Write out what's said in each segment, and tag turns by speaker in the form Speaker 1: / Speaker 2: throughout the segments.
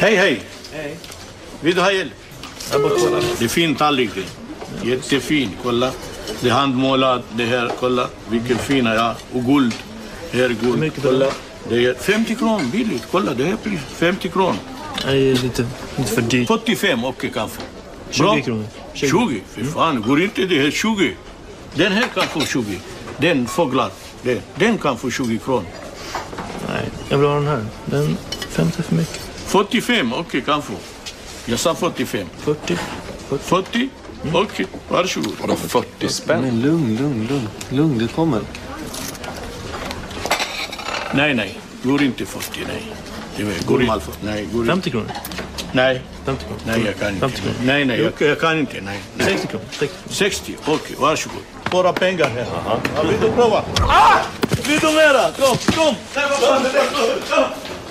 Speaker 1: Hej, hej. Vill du ha hjälp? Det är fin tallrik. Jättefin. Kolla. Det är handmålat. Det här, kolla. Vilken fin ja. Och guld. Här är guld. kolla. Det är 50 kronor billigt. Kolla, det här pris. 50 kronor.
Speaker 2: Nej, lite, lite för dyrt.
Speaker 1: 45, okej kanske.
Speaker 2: 20 kronor.
Speaker 1: 20. 20? Fy fan, går inte det här 20? Den här kan få 20. Den fåglar. Den, den kan få 20 kronor.
Speaker 2: Nej, jag vill ha den här. Den 50 för mycket.
Speaker 1: 45, okej kanske. Jag sa 45.
Speaker 2: 40.
Speaker 1: 40? Okej, varsågod.
Speaker 3: Vadå 40 spänn?
Speaker 4: Men lugn, lugn, lugn. Lugn, det kommer.
Speaker 1: Nej, nej. Går inte 40, nej. Det var- går inte. Nej, går inte.
Speaker 2: 50 kronor.
Speaker 1: Nej.
Speaker 2: 50 kronor.
Speaker 1: Nej, jag kan inte.
Speaker 2: 50 kronor.
Speaker 1: Nej, nej, jag, jag kan inte. Nej. nej.
Speaker 2: 60 kronor. 60 kronor.
Speaker 1: 60, okej, varsågod. Bara pengar här. Ja, vill du prova? Ah! Vill du mera? Kom, kom! Nej, vad fan är det? Kom, kom!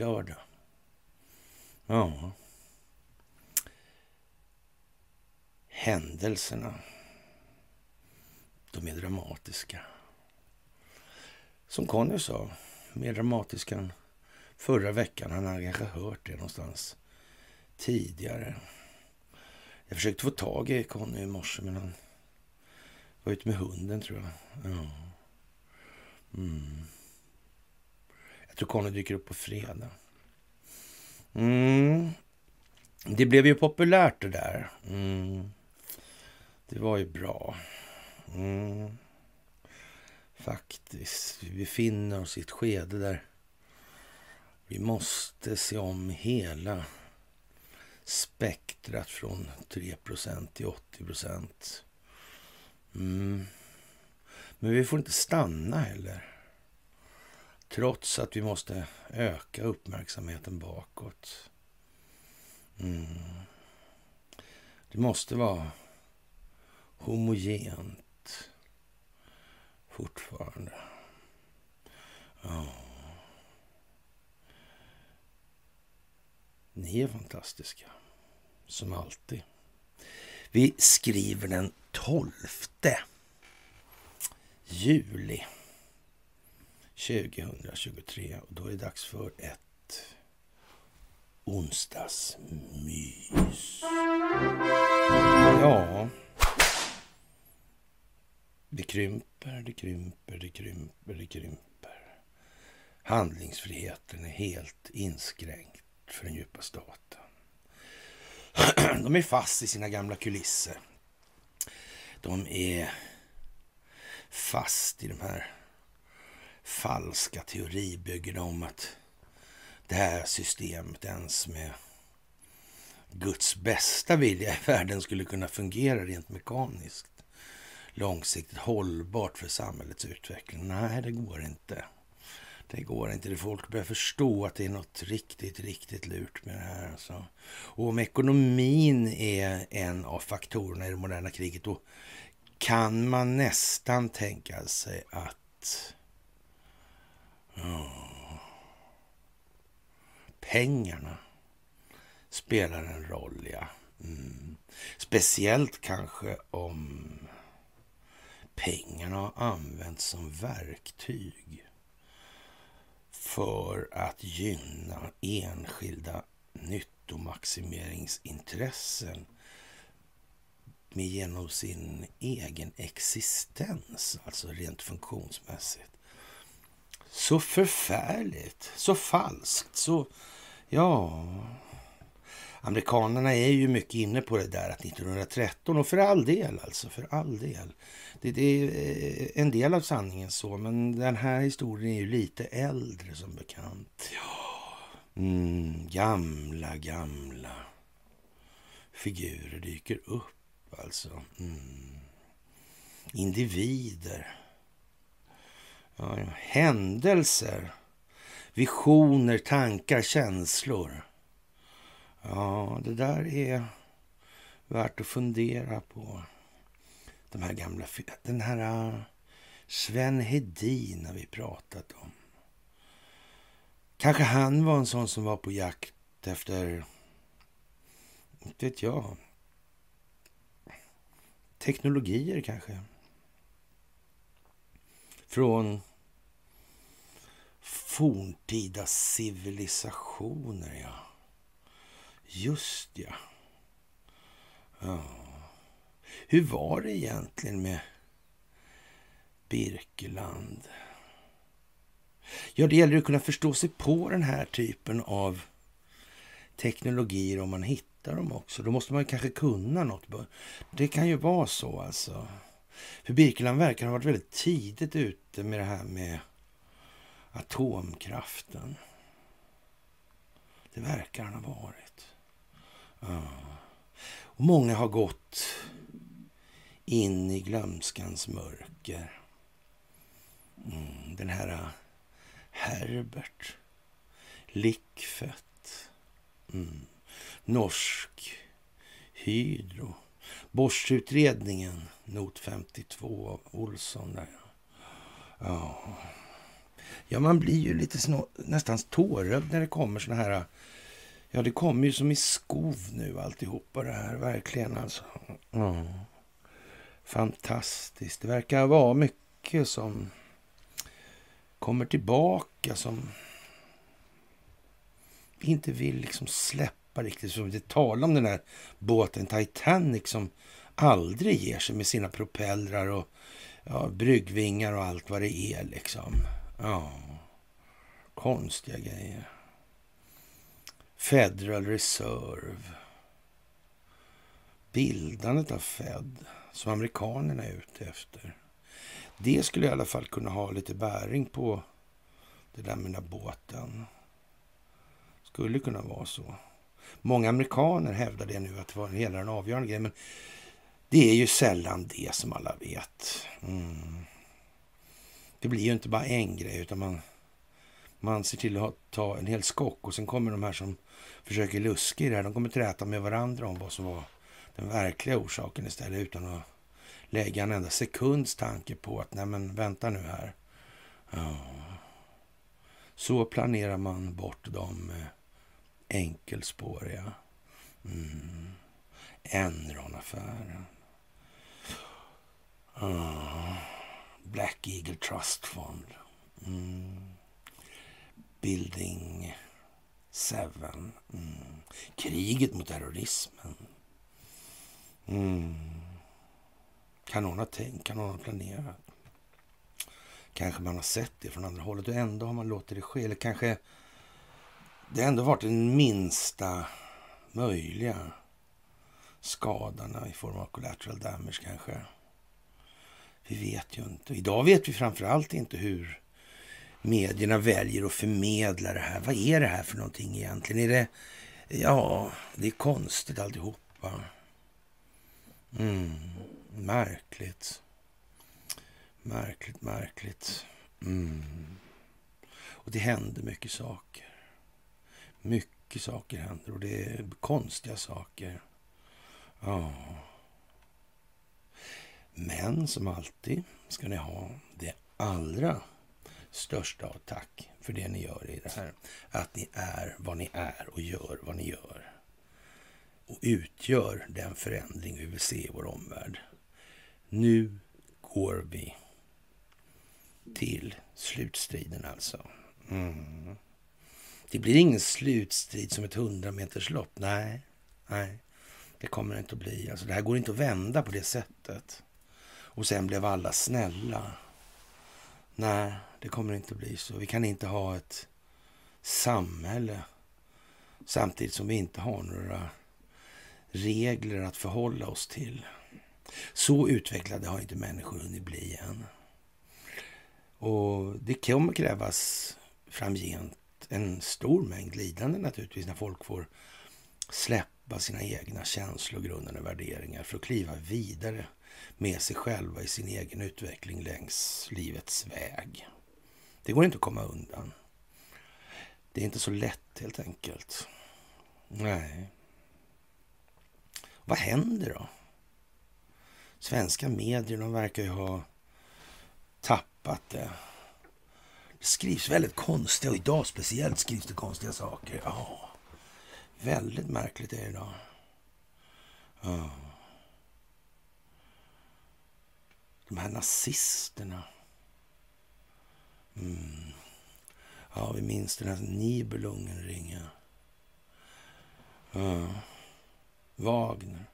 Speaker 3: Det. Ja. Händelserna. De är dramatiska. Som Conny sa, mer dramatiska än förra veckan. Han hade kanske hört det någonstans tidigare. Jag försökte få tag i Conny i morse, men han var ute med hunden tror jag. Ja. Mm. Jag tror Conny dyker upp på fredag. Mm. Det blev ju populärt det där. Mm. Det var ju bra. Mm. Faktiskt. Vi befinner oss i ett skede där vi måste se om hela spektrat från 3% till 80 procent. Mm. Men vi får inte stanna heller. Trots att vi måste öka uppmärksamheten bakåt. Mm. Det måste vara homogent fortfarande. Ja. Ni är fantastiska, som alltid. Vi skriver den 12 juli 2023 och då är det dags för ett onsdagsmys. Ja, det krymper, det krymper, det krymper, det krymper. Handlingsfriheten är helt inskränkt för den djupa staten. De är fast i sina gamla kulisser. De är fast i de här falska teoribyggen om att det här systemet ens med Guds bästa vilja i världen skulle kunna fungera rent mekaniskt. Långsiktigt hållbart för samhällets utveckling. Nej, det går inte. Det går inte. Folk börjar förstå att det är något riktigt, riktigt lurt med det här. Alltså. Och om ekonomin är en av faktorerna i det moderna kriget, då kan man nästan tänka sig att ja, pengarna spelar en roll, ja. Mm. Speciellt kanske om pengarna har använts som verktyg för att gynna enskilda nyttomaximeringsintressen med genom sin egen existens, alltså rent funktionsmässigt. Så förfärligt, så falskt, så... Ja... Amerikanerna är ju mycket inne på det där att 1913, och för all del alltså, för all del. Det, det är en del av sanningen så, men den här historien är ju lite äldre som bekant. Ja, mm, gamla, gamla figurer dyker upp alltså. Mm. Individer. Ja, ja. Händelser. Visioner, tankar, känslor. Ja, det där är värt att fundera på. De här gamla... Den här äh, Sven Hedin har vi pratat om. Kanske han var en sån som var på jakt efter... Inte vet jag. Teknologier kanske. Från forntida civilisationer, ja. Just ja. ja. Hur var det egentligen med Birkeland? Ja, det gäller att kunna förstå sig på den här typen av teknologier om man hittar dem också. Då måste man kanske kunna något. Det kan ju vara så alltså. För Birkeland verkar ha varit väldigt tidigt ute med det här med atomkraften. Det verkar han ha varit. Ja. Och många har gått in i glömskans mörker. Mm, den här äh, Herbert Lickfett. Mm. Norsk Hydro. Borsutredningen, not 52 av Olsson. Där. Ja ja, man blir ju lite snå, nästan tårögd när det kommer såna här... Ja, det kommer ju som i skov nu alltihopa det här. Verkligen alltså. Ja. Fantastiskt. Det verkar vara mycket som kommer tillbaka som vi inte vill liksom släppa riktigt. Som det talar om den här båten Titanic som aldrig ger sig med sina propellrar och ja, bryggvingar och allt vad det är liksom. Ja, konstiga grejer. Federal Reserve. Bildandet av Fed som amerikanerna är ute efter. Det skulle i alla fall kunna ha lite bäring på det där med den där båten. Skulle kunna vara så. Många amerikaner hävdar det nu att det var hela den avgörande grejen. Men det är ju sällan det som alla vet. Mm. Det blir ju inte bara en grej utan man, man ser till att ta en hel skock och sen kommer de här som försöker luska i det här. De kommer träta med varandra om vad som var den verkliga orsaken istället utan att lägga en enda sekunds tanke på att nej men vänta nu här. Ja. Så planerar man bort de enkelspåriga. Mm. Enron-affären. Ah. Black Eagle Trust Fund. Mm. Building 7. Mm. Kriget mot terrorismen. Mm. Kan någon ha tänkt? Kan någon ha planerat? Kanske man har sett det från andra hållet och ändå har man låtit det ske. Eller kanske det ändå varit den minsta möjliga skadorna i form av collateral damage kanske. Vi vet ju inte. Idag vet vi framför allt inte hur medierna väljer att förmedla det här. Vad är det här för någonting egentligen? Är det... Ja, det är konstigt alltihopa. Mm, märkligt. Märkligt, märkligt. Mm. Och det händer mycket saker. Mycket saker händer och det är konstiga saker. Ja. Men som alltid ska ni ha det allra största av tack för det ni gör i det här. Att ni är vad ni är och gör vad ni gör. Och utgör den förändring vi vill se i vår omvärld. Nu går vi till slutstriden alltså. Mm. Det blir ingen slutstrid som ett hundrameterslopp. Nej, nej, det kommer det inte att bli. Alltså, det här går inte att vända på det sättet. Och sen blev alla snälla. Nej, det kommer inte att bli så. Vi kan inte ha ett samhälle samtidigt som vi inte har några regler att förhålla oss till. Så utvecklade har inte människor hunnit bli än. Och det kommer krävas framgent en stor mängd lidande naturligtvis när folk får släppa sina egna känslogrundande värderingar för att kliva vidare med sig själva i sin egen utveckling längs livets väg. Det går inte att komma undan. Det är inte så lätt helt enkelt. Nej. Vad händer då? Svenska medier de verkar ju ha tappat det. Det skrivs väldigt konstiga, och idag speciellt skrivs det konstiga saker. Ja, väldigt märkligt är det idag. Ja. De här nazisterna. Mm. Ja, vi minns den här Nibelungenringa. Ja. Wagner.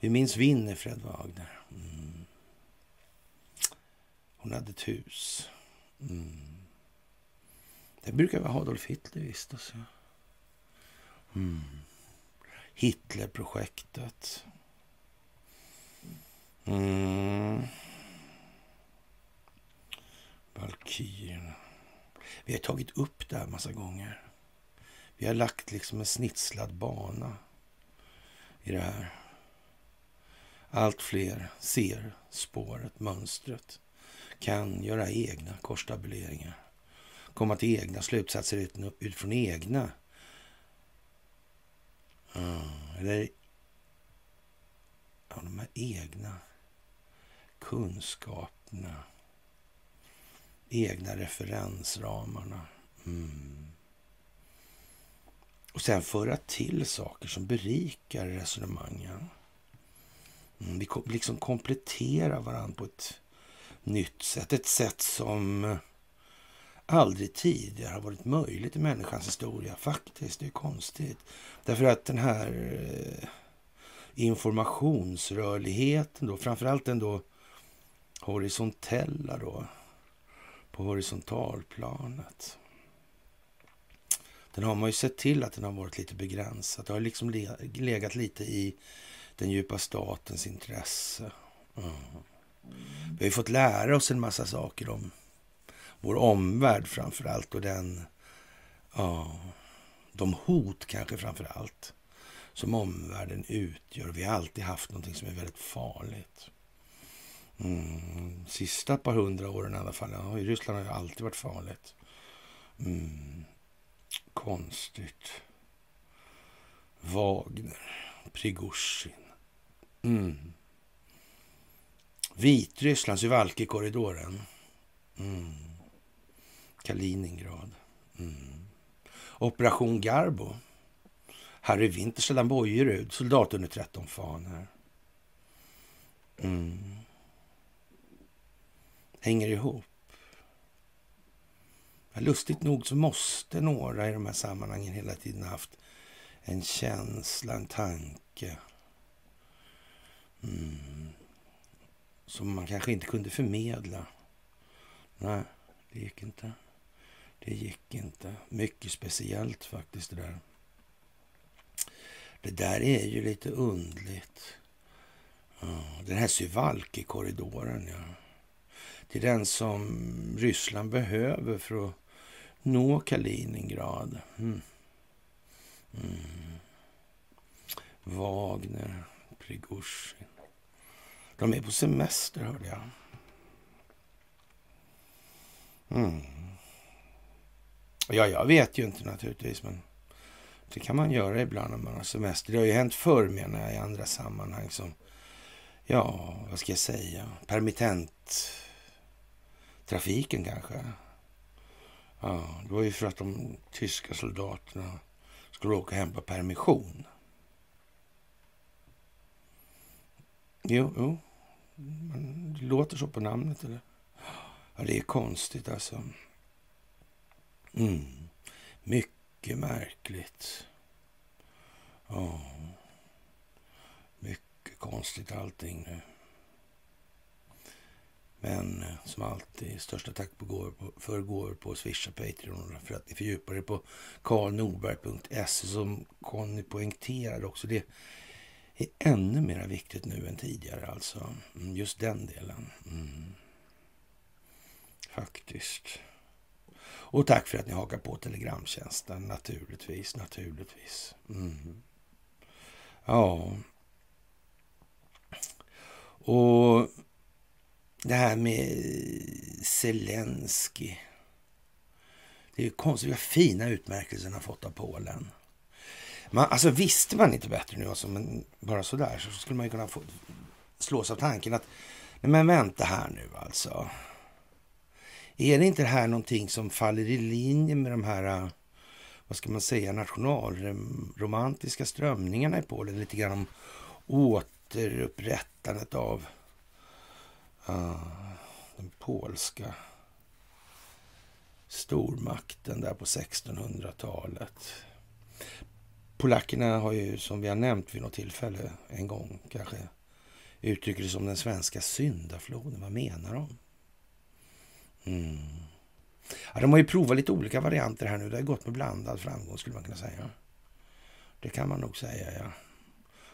Speaker 3: Vi minns Winnerfred Wagner. Mm. Hon hade ett hus. Mm. Det brukar vara Adolf Hitler vistas. Alltså. Ja. Mm. Hitlerprojektet. Mm. Valkyrierna. Vi har tagit upp det här massa gånger. Vi har lagt liksom en snitslad bana i det här. Allt fler ser spåret, mönstret, kan göra egna korstabuleringar, komma till egna slutsatser utifrån egna mm, Eller ja, de här egna kunskaperna. Egna referensramarna. Mm. Och sen föra till saker som berikar resonemangen. Mm, vi liksom kompletterar varandra på ett nytt sätt. Ett sätt som aldrig tidigare har varit möjligt i människans historia. Faktiskt, det är konstigt. Därför att den här eh, informationsrörligheten då, framförallt den då horisontella då, på horisontalplanet. Den har man ju sett till att den har varit lite begränsad. Det har liksom legat lite i den djupa statens intresse. Mm. Vi har ju fått lära oss en massa saker om vår omvärld framför allt och den, ja, de hot kanske framför allt som omvärlden utgör. Vi har alltid haft någonting som är väldigt farligt. Mm. Sista par hundra åren i alla fall. Ja, I Ryssland har det alltid varit farligt. Mm. Konstigt. Wagner, Prigozjin. Mm. Vitryssland, Suwalki-korridoren. Mm. Kaliningrad. Mm. Operation Garbo. Harry Winter, sedan Bojerud, soldat under 13 fanor. Mm. Hänger ihop. Lustigt nog så måste några i de här sammanhangen hela tiden ha haft en känsla, en tanke. Mm. Som man kanske inte kunde förmedla. Nej, det gick inte. Det gick inte. Mycket speciellt faktiskt det där. Det där är ju lite undligt. Den här Syvalki-korridoren, ja till den som Ryssland behöver för att nå Kaliningrad. Mm. Mm. Wagner, Prigozjin. De är på semester, hörde jag. Mm. Ja, jag vet ju inte naturligtvis, men det kan man göra ibland när man har semester. Det har ju hänt förr, menar jag, i andra sammanhang som, ja, vad ska jag säga, Trafiken, kanske. Ja, det var ju för att de tyska soldaterna skulle åka hem på permission. Jo, jo. Det låter så på namnet, eller? Ja, det är konstigt alltså. Mm. Mycket märkligt. Ja. Mycket konstigt allting nu. Men eh, som alltid, största tack på går på, för går på Swisha Patreon för att ni fördjupar er på karlnorberg.se som Conny poängterade också. Det är ännu mer viktigt nu än tidigare alltså. Mm, just den delen. Mm. Faktiskt. Och tack för att ni hakar på Telegramtjänsten. Naturligtvis, naturligtvis. Mm. Ja. Och det här med Zelensky. Det är ju konstigt vilka fina utmärkelser han har fått av Polen. Man, alltså visste man inte bättre nu, alltså, men bara sådär, så skulle man ju kunna få, slås av tanken att, nej men vänta här nu alltså. Är det inte det här någonting som faller i linje med de här, vad ska man säga, nationalromantiska strömningarna i Polen? Lite grann om återupprättandet av Ah, den polska stormakten där på 1600-talet. Polackerna har ju, som vi har nämnt vid något tillfälle en gång kanske, uttrycker det som den svenska syndafloden. Vad menar de? Mm. Ja, de har ju provat lite olika varianter här nu. Det har gått med blandad framgång skulle man kunna säga. Det kan man nog säga, ja.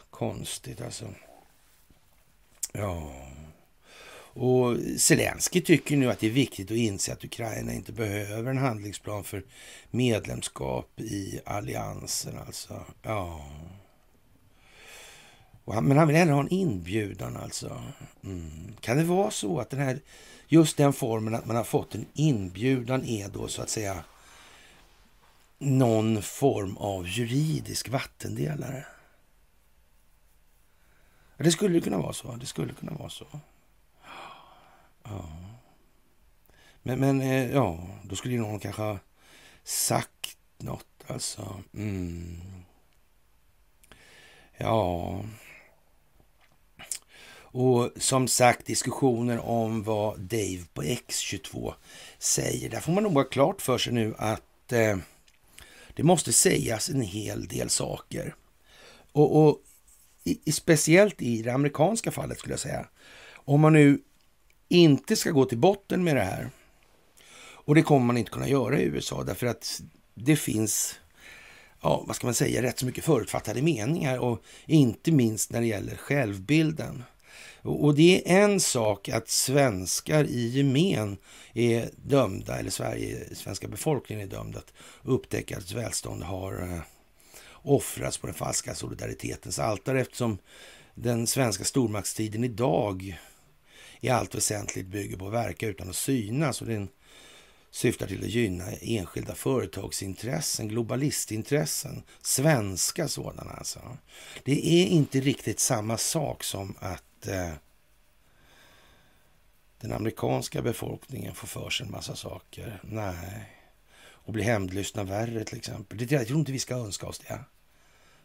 Speaker 3: Konstigt alltså. Ja. Och Zelensky tycker nu att det är viktigt att inse att Ukraina inte behöver en handlingsplan för medlemskap i alliansen. Alltså. Ja. Han, men han vill hellre ha en inbjudan alltså. Mm. Kan det vara så att den här, just den formen att man har fått en inbjudan är då så att säga någon form av juridisk vattendelare. Det skulle kunna vara så. Det skulle kunna vara så. Ja. Men, men eh, ja, då skulle ju någon kanske ha sagt något alltså. Mm. Ja. Och som sagt, diskussioner om vad Dave på X22 säger. Där får man nog vara klart för sig nu att eh, det måste sägas en hel del saker. Och, och i, speciellt i det amerikanska fallet skulle jag säga. Om man nu inte ska gå till botten med det här. Och det kommer man inte kunna göra i USA därför att det finns, ja vad ska man säga, rätt så mycket förutfattade meningar och inte minst när det gäller självbilden. Och det är en sak att svenskar i gemen är dömda, eller Sverige, svenska befolkningen är dömd att upptäcka att välstånd har eh, offrats på den falska solidaritetens altare eftersom den svenska stormaktstiden idag i allt väsentligt bygger på att verka utan att synas. Och den syftar till att gynna enskilda företagsintressen, globalistintressen, svenska sådana alltså. Det är inte riktigt samma sak som att eh, den amerikanska befolkningen får för sig en massa saker. Nej. Och blir hämndlystna värre till exempel. Det, jag tror inte vi ska önska oss det.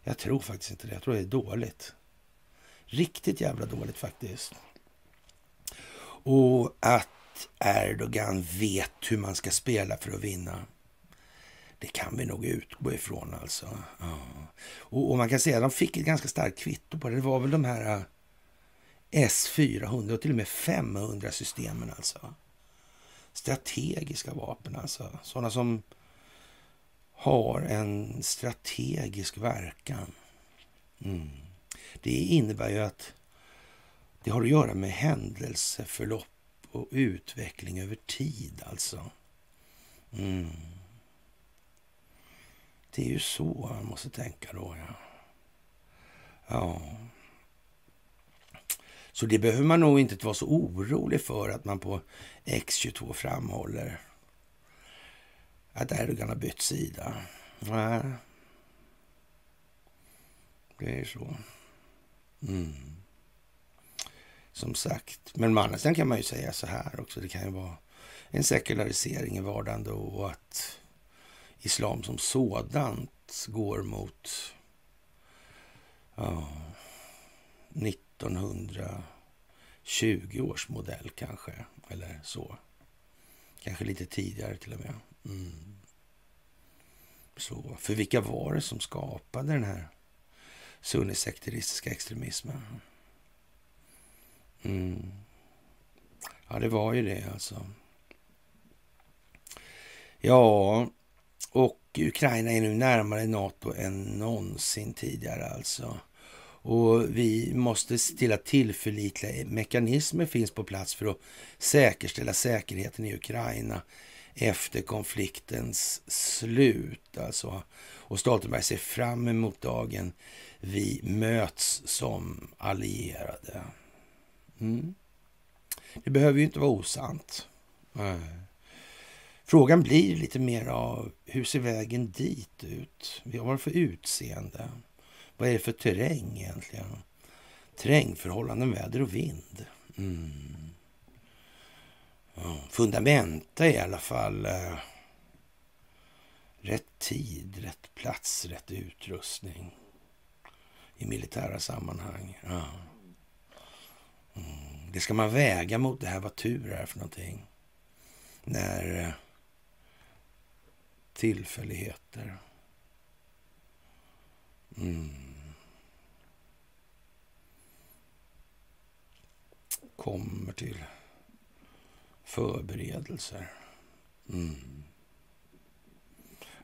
Speaker 3: Jag tror faktiskt inte det. Jag tror det är dåligt. Riktigt jävla dåligt faktiskt. Och att Erdogan vet hur man ska spela för att vinna. Det kan vi nog utgå ifrån alltså. Ja. Och, och, man kan säga att de fick ett ganska starkt kvitto på det. Det var väl de här eh, S400 och till och med 500 systemen alltså. Strategiska vapen alltså. Sådana som har en strategisk verkan. Mm. Det innebär ju att det har att göra med händelseförlopp och utveckling över tid alltså. Mm. Det är ju så man måste tänka då, ja. Ja. Så det behöver man nog inte vara så orolig för att man på X22 framhåller att Erdogan har bytt sida. Nej. Det är så. Mm. Som sagt. Men å andra sidan kan man ju säga så här också. Det kan ju vara en sekularisering i vardagen då och att islam som sådant går mot ja, 1920 års modell kanske. Eller så. Kanske lite tidigare till och med. Mm. Så, för vilka var det som skapade den här sunnisekteristiska extremismen? Mm. Ja, det var ju det alltså. Ja, och Ukraina är nu närmare NATO än någonsin tidigare alltså. Och vi måste se till att tillförlitliga mekanismer finns på plats för att säkerställa säkerheten i Ukraina efter konfliktens slut. Alltså. Och Stoltenberg ser fram emot dagen vi möts som allierade. Mm. Det behöver ju inte vara osant. Eh, frågan blir lite mer av hur ser vägen dit ut? Vad har det för utseende? Vad är det för terräng egentligen? Terrängförhållanden, väder och vind. Mm. Ja, fundamenta i alla fall. Eh, rätt tid, rätt plats, rätt utrustning i militära sammanhang. Ja. Mm. Det ska man väga mot det här, vad tur är för någonting. När eh, tillfälligheter mm. kommer till förberedelser. Mm.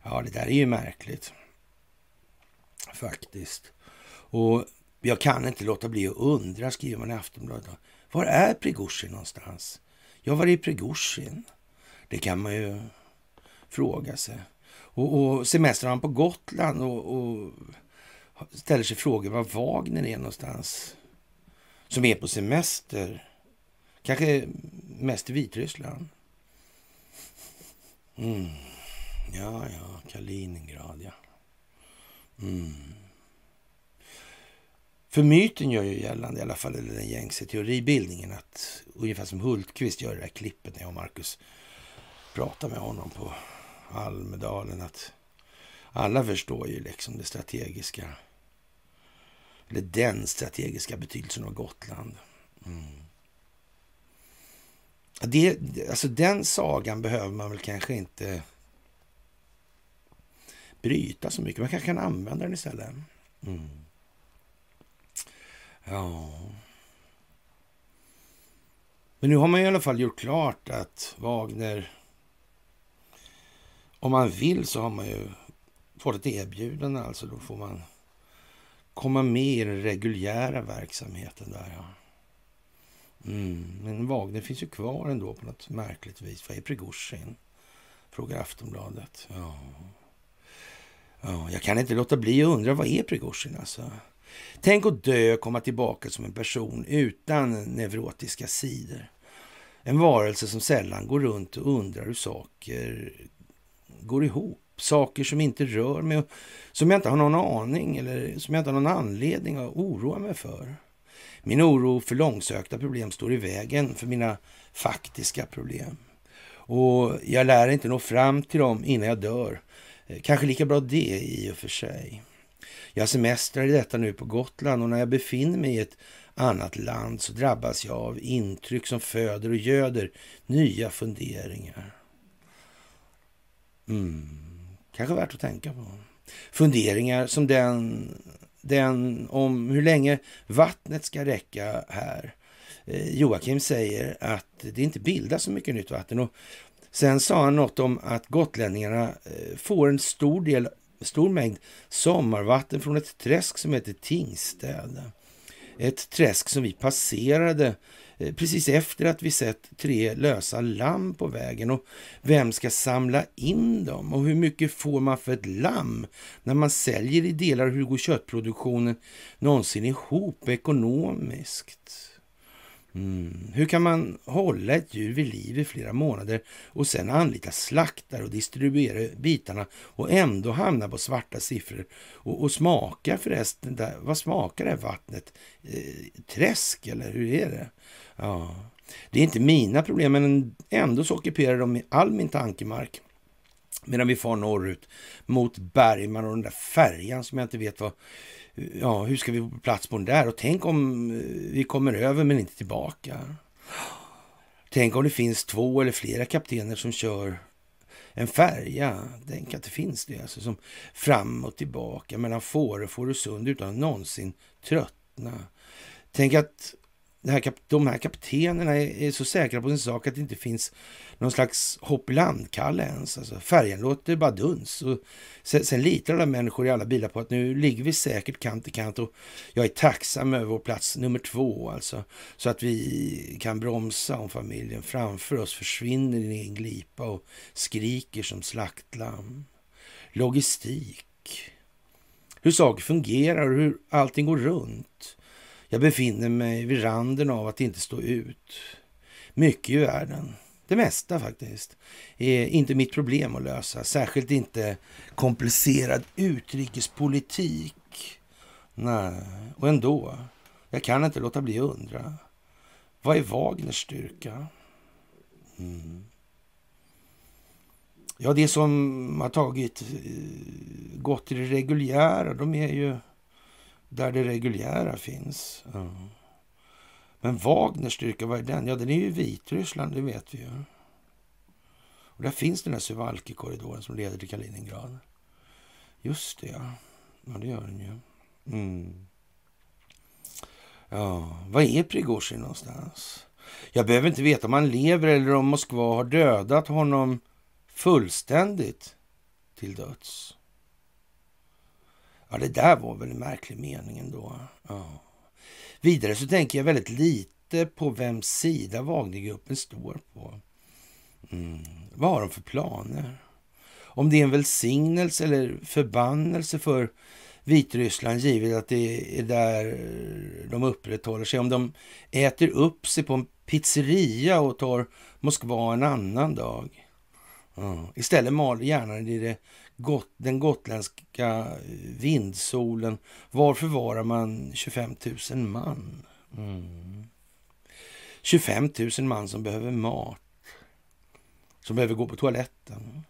Speaker 3: Ja, det där är ju märkligt. Faktiskt. Och jag kan inte låta bli att undra, skriver man i Aftonbladet. Var är Prigozjin någonstans? Ja, var är Prigozjin? Det kan man ju fråga sig. Och, och semestrar han på Gotland och, och ställer sig frågor var Wagner är någonstans. Som är på semester. Kanske mest i Vitryssland. Mm. Ja, ja, Kaliningrad, ja. Mm. För myten gör ju gällande, i alla fall eller den gängse teoribildningen, att ungefär som Hultqvist gör i det här klippet när jag och Marcus pratar med honom på Almedalen, att alla förstår ju liksom det strategiska, eller den strategiska betydelsen av Gotland. Mm. Det, alltså den sagan behöver man väl kanske inte bryta så mycket. Man kanske kan använda den istället. Mm. Ja. Men nu har man i alla fall gjort klart att Wagner, om man vill så har man ju fått ett erbjudande. Alltså då får man komma med i den reguljära verksamheten där. Ja. Mm. Men Wagner finns ju kvar ändå på något märkligt vis. Vad är Prigozjin? Frågar Aftonbladet. Ja. ja. Jag kan inte låta bli att undra, vad är Prigozjin alltså? Tänk att dö och komma tillbaka som en person utan neurotiska sidor. En varelse som sällan går runt och undrar hur saker går ihop. Saker som inte rör mig, och som jag inte har någon aning eller som jag inte har någon anledning att oroa mig för. Min oro för långsökta problem står i vägen för mina faktiska problem. Och jag lär inte nå fram till dem innan jag dör. Eh, kanske lika bra det i och för sig. Jag semestrar i detta nu på Gotland och när jag befinner mig i ett annat land så drabbas jag av intryck som föder och göder nya funderingar. Mm. Kanske värt att tänka på. Funderingar som den, den om hur länge vattnet ska räcka här. Eh, Joakim säger att det inte bildas så mycket nytt vatten. Och sen sa han något om att gotlänningarna eh, får en stor del stor mängd sommarvatten från ett träsk som heter Tingstäde. Ett träsk som vi passerade eh, precis efter att vi sett tre lösa lamm på vägen. Och vem ska samla in dem? Och hur mycket får man för ett lamm när man säljer i delar? Hur går köttproduktionen någonsin ihop ekonomiskt? Mm. Hur kan man hålla ett djur vid liv i flera månader och sen anlita slaktare och distribuera bitarna och ändå hamna på svarta siffror? Och, och smaka förresten, där, vad smakar det här vattnet? Eh, träsk eller hur är det? Ja. Det är inte mina problem, men ändå så ockuperar de all min tankemark medan vi far norrut mot Bergman och den där färjan som jag inte vet vad ja, hur ska vi få plats på den där? Och tänk om eh, vi kommer över men inte tillbaka. Tänk om det finns två eller flera kaptener som kör en färja. Tänk att det finns det, alltså, som fram och tillbaka mellan Fårö och Fårösund utan att någonsin tröttna. Tänk att det här, de här kaptenerna är, är, så säkra på sin sak att det inte finns någon slags hopp i landkalle ens. Alltså, färjan låter bara duns. Och sen, sen litar alla människor i alla bilar på att nu ligger vi säkert kant i kant och jag är tacksam över vår plats nummer två alltså. Så att vi kan bromsa om familjen framför oss försvinner i en glipa och skriker som slaktlamm. Logistik. Hur saker fungerar och hur allting går runt. Jag befinner mig vid randen av att inte stå ut. Mycket i världen, det mesta faktiskt, är inte mitt problem att lösa. Särskilt inte komplicerad utrikespolitik. Nej, och ändå. Jag kan inte låta bli att undra. Vad är Wagners styrka? Mm. Ja, det som har tagit eh, gått till det reguljära, de är ju där det reguljära finns. Ja. Men Wagners styrka, vad är den? Ja, den är ju Vitryssland, det vet vi ju. Och där finns den här Suvalki-korridoren som leder till Kaliningrad. Just det, ja. Ja, det gör den ju. Mm. Ja, vad är Prigozjin någonstans? Jag behöver inte veta om han lever eller om Moskva har dödat honom fullständigt till döds. Ja, det där var väl en märklig mening ändå. Ja. Vidare så tänker jag väldigt lite på vems sida Wagnergruppen står på. Mm. Vad har de för planer? Om det är en välsignelse eller förbannelse för Vitryssland givet att det är där de upprätthåller sig. Om de äter upp sig på en pizzeria och tar Moskva en annan dag. Mm. Istället mal hjärnan i det got, den gotländska eh, vindsolen. Var förvarar man 25 000 man? Mm. 25 000 man som behöver mat. Som behöver gå på toaletten.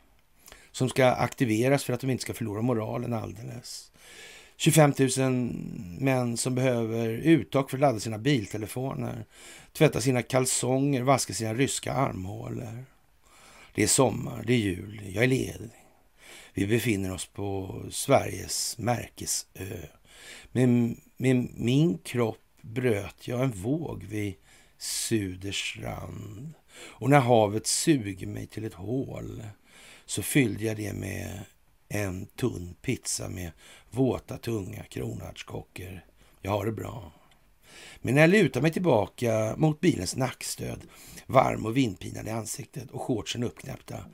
Speaker 3: Som ska aktiveras för att de inte ska förlora moralen alldeles. 25 000 män som behöver uttag för att ladda sina biltelefoner, tvätta sina kalsonger, vaska sina ryska armhålor. Det är sommar, det är jul, jag är ledig. Vi befinner oss på Sveriges märkesö. Med, med min kropp bröt jag en våg vid Suderstrand. Och när havet suger mig till ett hål så fyllde jag det med en tunn pizza med våta, tunga kronärtskockor. Jag har det bra. Men när jag lutar mig tillbaka mot bilens nackstöd, varm och vindpinad i ansiktet och shortsen uppknäppta,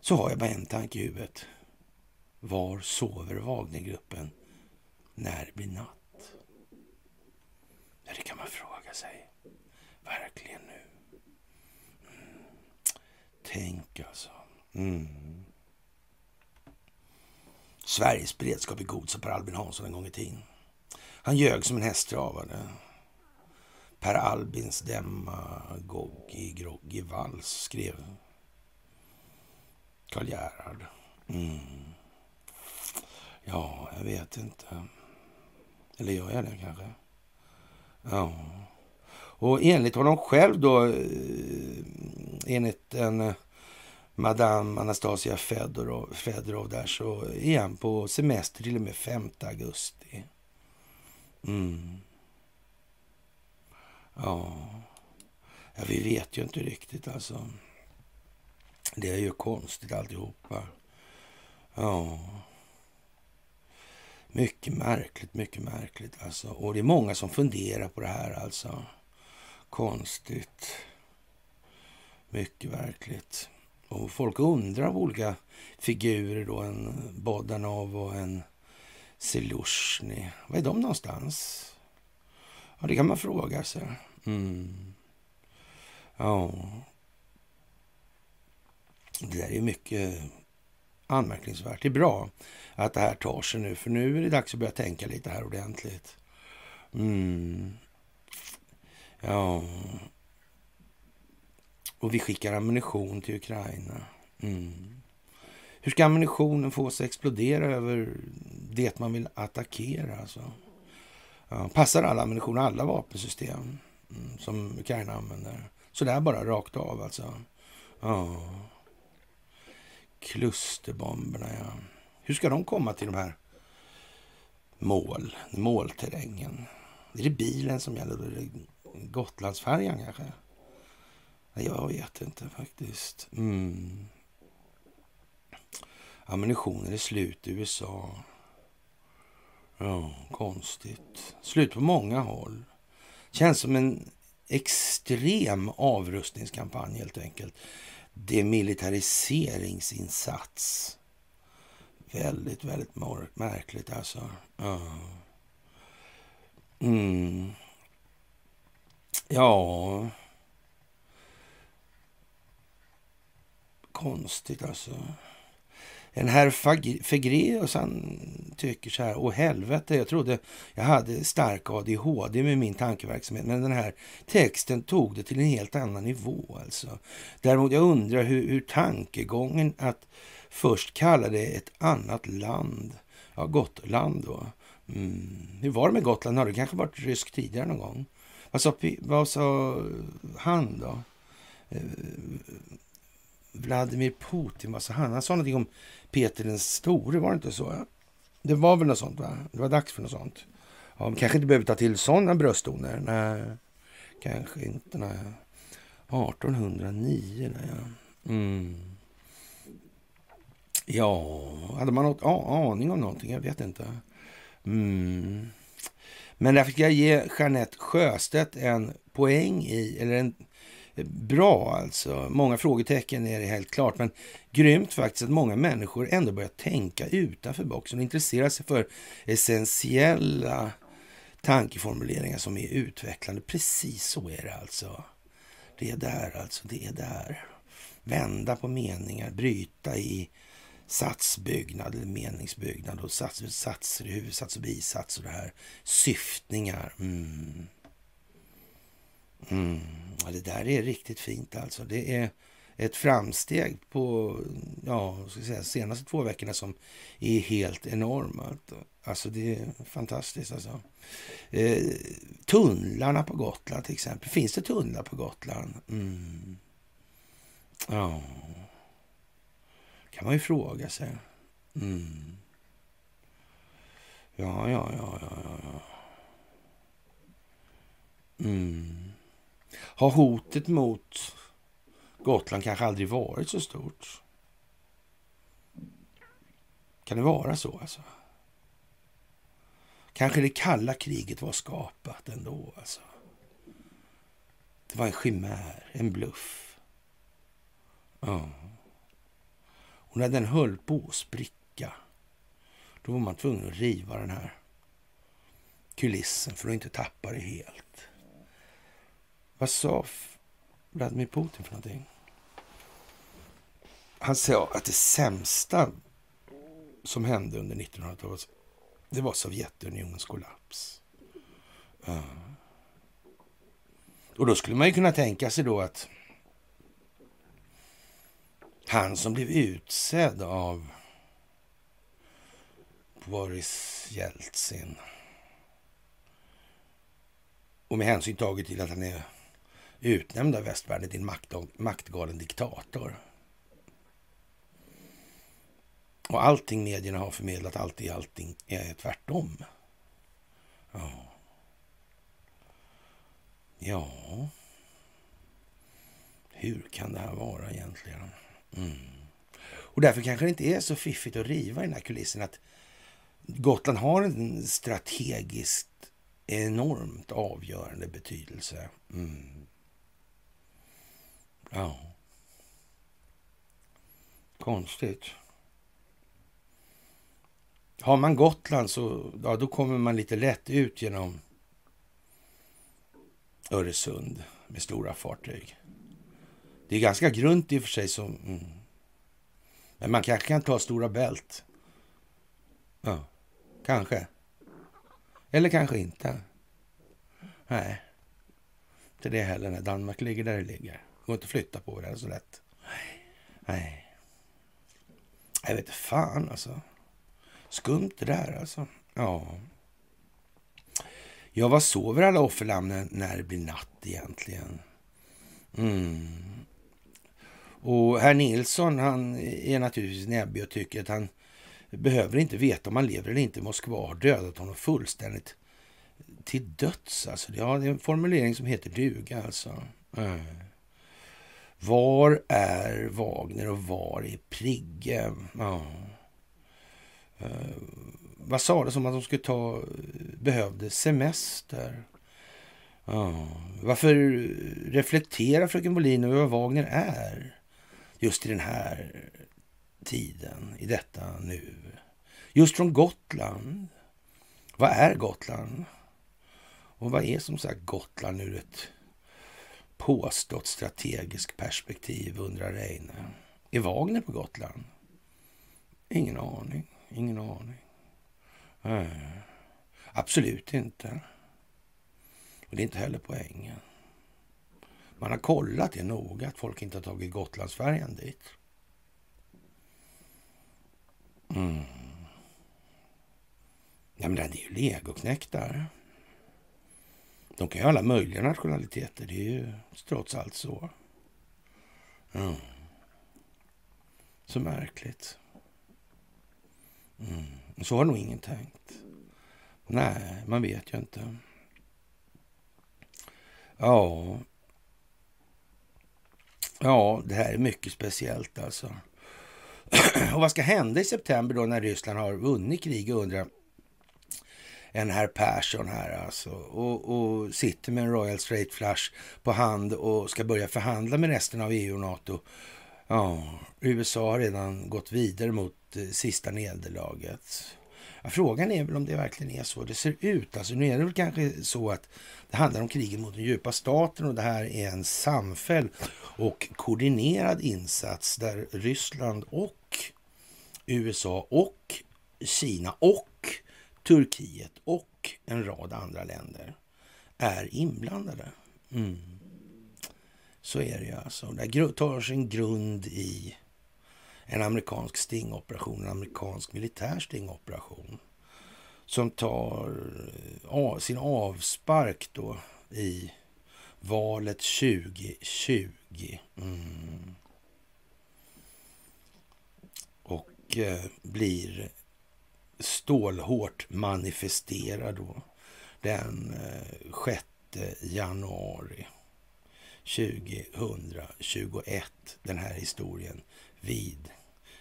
Speaker 3: så har jag bara en tanke i huvudet. Var sover Wagnergruppen när det blir natt? Ja, det kan man fråga sig. Verkligen nu. Mm. Tänk alltså. Mm. Sveriges beredskap är god, sa Per Albin Hansson en gång i tiden. Han ljög som en hästtravare. Per Albins demagogi groggy vals, skrev Karl Gerhard. Mm. Ja, jag vet inte. Eller gör jag det kanske? Ja. Och enligt honom själv då, eh, enligt en eh, Madame Anastasia Fedorov, Fedorov där så är han på semester till och med 5 augusti. Mm. Ja. ja, vi vet ju inte riktigt alltså. Det är ju konstigt alltihopa. Ja. Mycket märkligt, mycket märkligt alltså. Och det är många som funderar på det här alltså. Konstigt. Mycket verkligt. Och folk undrar om olika figurer då. En Bodanov och en Selushny. Var är de någonstans? Ja, det kan man fråga sig. Mm. Ja. Det där är mycket anmärkningsvärt. Det är bra att det här tar sig nu, för nu är det dags att börja tänka lite här ordentligt. Mm. Ja. Och vi skickar ammunition till Ukraina. Mm. Hur ska ammunitionen få sig att explodera över det man vill attackera? Alltså? Ja, passar all ammunition, alla vapensystem mm, som Ukraina använder? Så där bara rakt av alltså? Ja. Klusterbomberna, ja. Hur ska de komma till de här mål, målterrängen? Är det bilen som gäller? Är det Gotlandsfärjan kanske? Jag vet inte faktiskt. Mm. Ammunitionen är slut i USA. Ja, konstigt. Slut på många håll. Känns som en extrem avrustningskampanj helt enkelt. Demilitariseringsinsats. Väldigt, väldigt märkligt alltså. Ja. Mm. Ja. Konstigt alltså. En herr Fegreus han tycker så här, åh helvete, jag trodde jag hade stark ADHD med min tankeverksamhet, men den här texten tog det till en helt annan nivå alltså. Däremot jag undrar hur, hur tankegången att först kalla det ett annat land, ja Gotland då. Mm. Hur var det med Gotland? Har det kanske varit ryskt tidigare någon gång? Vad sa, vad sa han då? Eh, Vladimir Putin, vad sa han? Han sa någonting om Peter den store, var det inte så? Det var väl något sånt, va? Det var dags för något sånt. Ja, man kanske inte behöver ta till sådana brösttoner. Nej, kanske inte. Nej. 1809, nej. Ja. Mm. Ja, hade man något aning om någonting? Jag vet inte. Mm. Men där fick jag ge Jeanette Sjöstedt en poäng i, eller en bra alltså. Många frågetecken är det helt klart, men grymt faktiskt att många människor ändå börjar tänka utanför boxen och intressera sig för essentiella tankeformuleringar som är utvecklande. Precis så är det alltså. Det är där alltså, det är där. vända på meningar, bryta i satsbyggnad eller meningsbyggnad och sats, satser i huvudsats och bisats och det här. Syftningar. Mm. Mm. Ja, det där är riktigt fint alltså. Det är ett framsteg på ja, ska jag säga, senaste två veckorna som är helt enormt. Alltså det är fantastiskt alltså. Eh, tunnlarna på Gotland till exempel. Finns det tunnlar på Gotland? Mm. Ja, kan man ju fråga sig. Mm. Ja, ja, ja, ja, ja. ja. Mm. Har hotet mot Gotland kanske aldrig varit så stort? Kan det vara så alltså? Kanske det kalla kriget var skapat ändå alltså. Det var en chimär, en bluff. Ja. Och när den höll på att spricka, då var man tvungen att riva den här kulissen för att inte tappa det helt. Vad sa Vladimir Putin för någonting? Han sa att det sämsta som hände under 1900-talet, det var Sovjetunionens kollaps. Ja. Och då skulle man ju kunna tänka sig då att han som blev utsedd av Boris Jeltsin och med hänsyn taget till att han är utnämnd av västvärlden till en maktgalen diktator. Och allting medierna har förmedlat, alltid allting är tvärtom. Ja. Ja. Hur kan det här vara egentligen? Mm. Och därför kanske det inte är så fiffigt att riva i den här kulissen att Gotland har en strategiskt enormt avgörande betydelse. Mm. Ja. Konstigt. Har man Gotland så ja, då kommer man lite lätt ut genom Öresund med stora fartyg. Det är ganska grunt i och för sig. Som, mm. Men man kanske kan ta Stora Bält. Ja, kanske. Eller kanske inte. Nej, inte det heller. När Danmark ligger där det ligger. Det går inte att flytta på det så lätt. Nej. Jag vet inte fan alltså. Skumt det där alltså. Ja. Ja, vad sover alla offerlamm när det blir natt egentligen? Mm. Och herr Nilsson, han är naturligtvis näbbig och tycker att han behöver inte veta om han lever eller inte. Moskva har dödat honom fullständigt till döds. Alltså. Ja, det är en formulering som heter duga alltså. Mm. Var är Wagner och var är Prigge? Ja. Uh, vad sa det om att de skulle ta, behövde semester? Uh, varför reflekterar fröken Bolin över vad Wagner är? Just i den här tiden, i detta nu. Just från Gotland. Vad är Gotland? Och vad är som sagt Gotland ur ett påstått strategiskt perspektiv, undrar Reine. Är Wagner på Gotland? Ingen aning. Ingen aning. Äh, absolut inte. Och det är inte heller poängen. Man har kollat det noga, att folk inte har tagit Gotlandsfärjan dit. Mm. Ja, men den är ju legoknäcktar. De kan ju ha alla möjliga nationaliteter. Det är ju trots allt så. Mm. Så märkligt. Mm. Så har nog ingen tänkt. Nej, man vet ju inte. Ja. Ja, det här är mycket speciellt alltså. Och vad ska hända i september då när Ryssland har vunnit kriget undrar en herr Persson här alltså och, och sitter med en Royal Straight Flush på hand och ska börja förhandla med resten av EU och NATO. Ja, USA har redan gått vidare mot eh, sista nederlaget. Ja, frågan är väl om det verkligen är så det ser ut. Alltså, nu är det väl kanske så att det handlar om kriget mot den djupa staten och det här är en samfälld och koordinerad insats där Ryssland och USA och Kina och Turkiet och en rad andra länder är inblandade. Mm. Så är det ju alltså. Det tar sin grund i en amerikansk stingoperation, en amerikansk militär stingoperation som tar eh, av, sin avspark då i valet 2020. Mm. Och eh, blir stålhårt manifestera då den eh, 6 januari 2021. Den här historien vid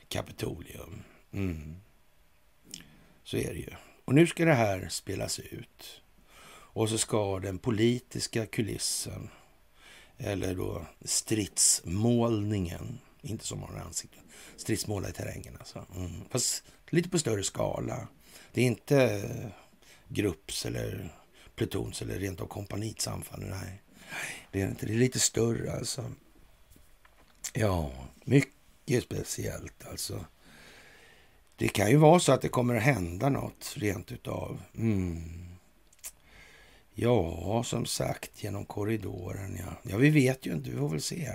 Speaker 3: Kapitolium. Mm. Så är det ju. Och nu ska det här spelas ut. Och så ska den politiska kulissen, eller då stridsmålningen, inte som har ansikten, stridsmåla i terrängen alltså. Mm. Fast lite på större skala. Det är inte eh, grupps eller plutons eller rent av kompanits anfall. Nej, det är inte. Det är lite större alltså. Ja, mycket speciellt alltså. Det kan ju vara så att det kommer att hända något rent utav. Mm. Ja, som sagt, genom korridoren. Ja. ja, vi vet ju inte. Vi får väl se.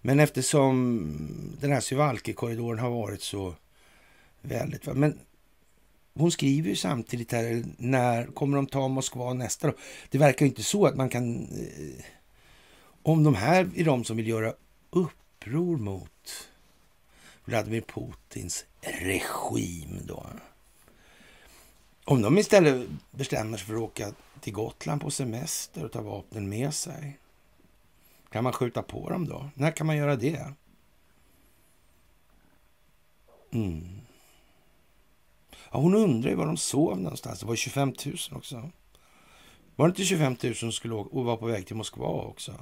Speaker 3: Men eftersom den här Syvalki-korridoren har varit så väldigt... Men hon skriver ju samtidigt här, när kommer de ta Moskva nästa då? Det verkar ju inte så att man kan... Eh, om de här är de som vill göra uppror mot Vladimir Putins regim då. Om de istället bestämmer sig för att åka till Gotland på semester och ta vapnen med sig. Kan man skjuta på dem då? När kan man göra det? Mm. Ja, hon undrar ju var de sov någonstans. Det var 25 000 också. Var det inte 25 000 som skulle åka och var på väg till Moskva också?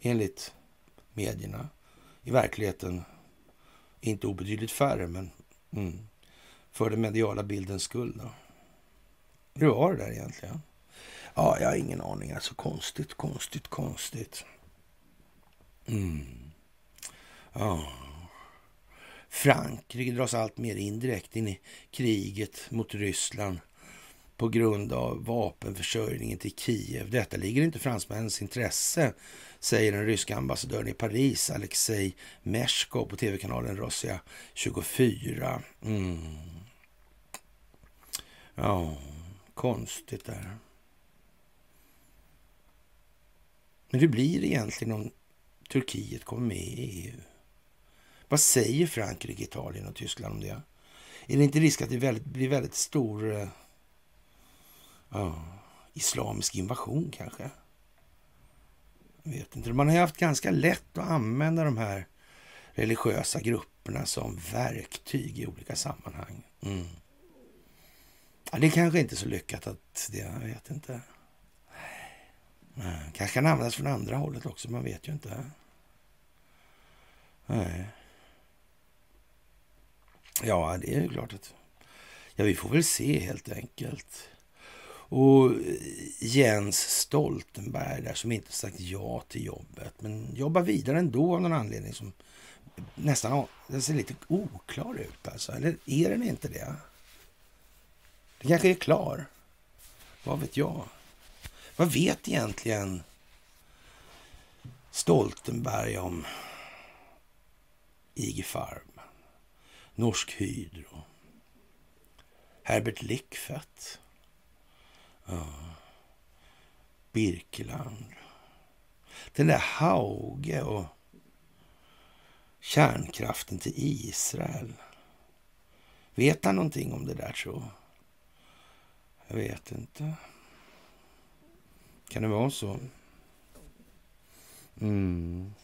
Speaker 3: Enligt medierna. I verkligheten inte obetydligt färre, men mm, för den mediala bildens skull. Då. Hur var det där egentligen? Ja, jag har ingen aning. Alltså konstigt, konstigt, konstigt. Mm. Ja. Frankrike dras allt mer indirekt in i kriget mot Ryssland på grund av vapenförsörjningen till Kiev. Detta ligger inte i fransmännens intresse, säger den ryska ambassadören i Paris, Alexej Meshko på tv-kanalen Rossia 24. Mm. Ja, konstigt där. Men hur blir det egentligen om Turkiet kommer med i EU? Vad säger Frankrike, Italien och Tyskland om det? Är det inte risk att det väldigt, blir väldigt stor eh, islamisk invasion kanske? Jag vet inte. Man har ju haft ganska lätt att använda de här religiösa grupperna som verktyg i olika sammanhang. Mm. Ja, det är kanske inte så lyckat att det, jag vet inte. Nej, kanske kan användas från andra hållet också, man vet ju inte. Nej. Ja, det är ju klart att... Ja, vi får väl se helt enkelt. Och eh, Jens Stoltenberg där som inte sagt ja till jobbet men jobbar vidare ändå av någon anledning som nästan den ser lite oklar ut alltså. Eller är den inte det? Den kanske är klar. Vad vet jag? Vad vet egentligen Stoltenberg om IG Farm, Norsk Hydro, Herbert Lickfett, ja. Birkeland, den där Hauge och kärnkraften till Israel. Vet han någonting om det där tror Jag vet inte. Kan det vara så? Mm.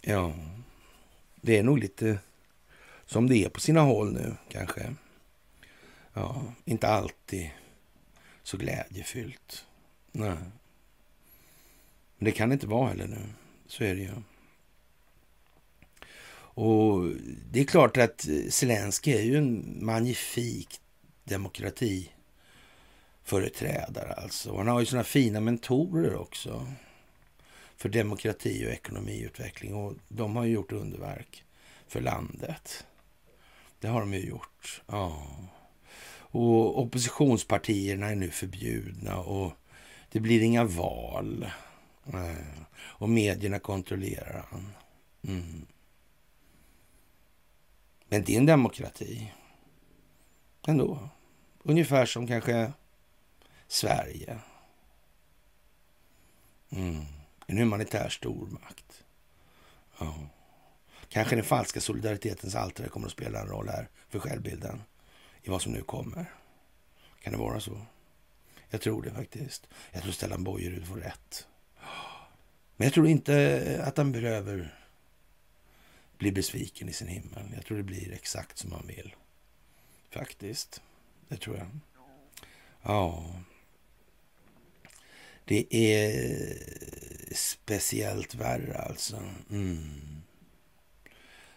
Speaker 3: Ja, det är nog lite som det är på sina håll nu kanske. Ja, inte alltid så glädjefyllt. Nej. Men det kan det inte vara heller nu. Så är det ju. Och det är klart att Zelensky är ju en magnifik demokratiföreträdare alltså. Han har ju såna fina mentorer också för demokrati och ekonomiutveckling och de har ju gjort underverk för landet. Det har de ju gjort. Ja. Och oppositionspartierna är nu förbjudna och det blir inga val. Eh, och medierna kontrollerar han. Mm. Men det är en demokrati. Ändå. Ungefär som kanske Sverige. Mm. En humanitär stormakt. Ja. Kanske den falska solidaritetens altare kommer att spela en roll här för självbilden i vad som nu kommer. Kan det vara så? Jag tror det faktiskt. Jag tror Stellan Bojerud får rätt. Men jag tror inte att han behöver bli besviken i sin himmel. Jag tror det blir exakt som han vill. Faktiskt. Det tror jag. Ja. Det är speciellt värre alltså. Mm.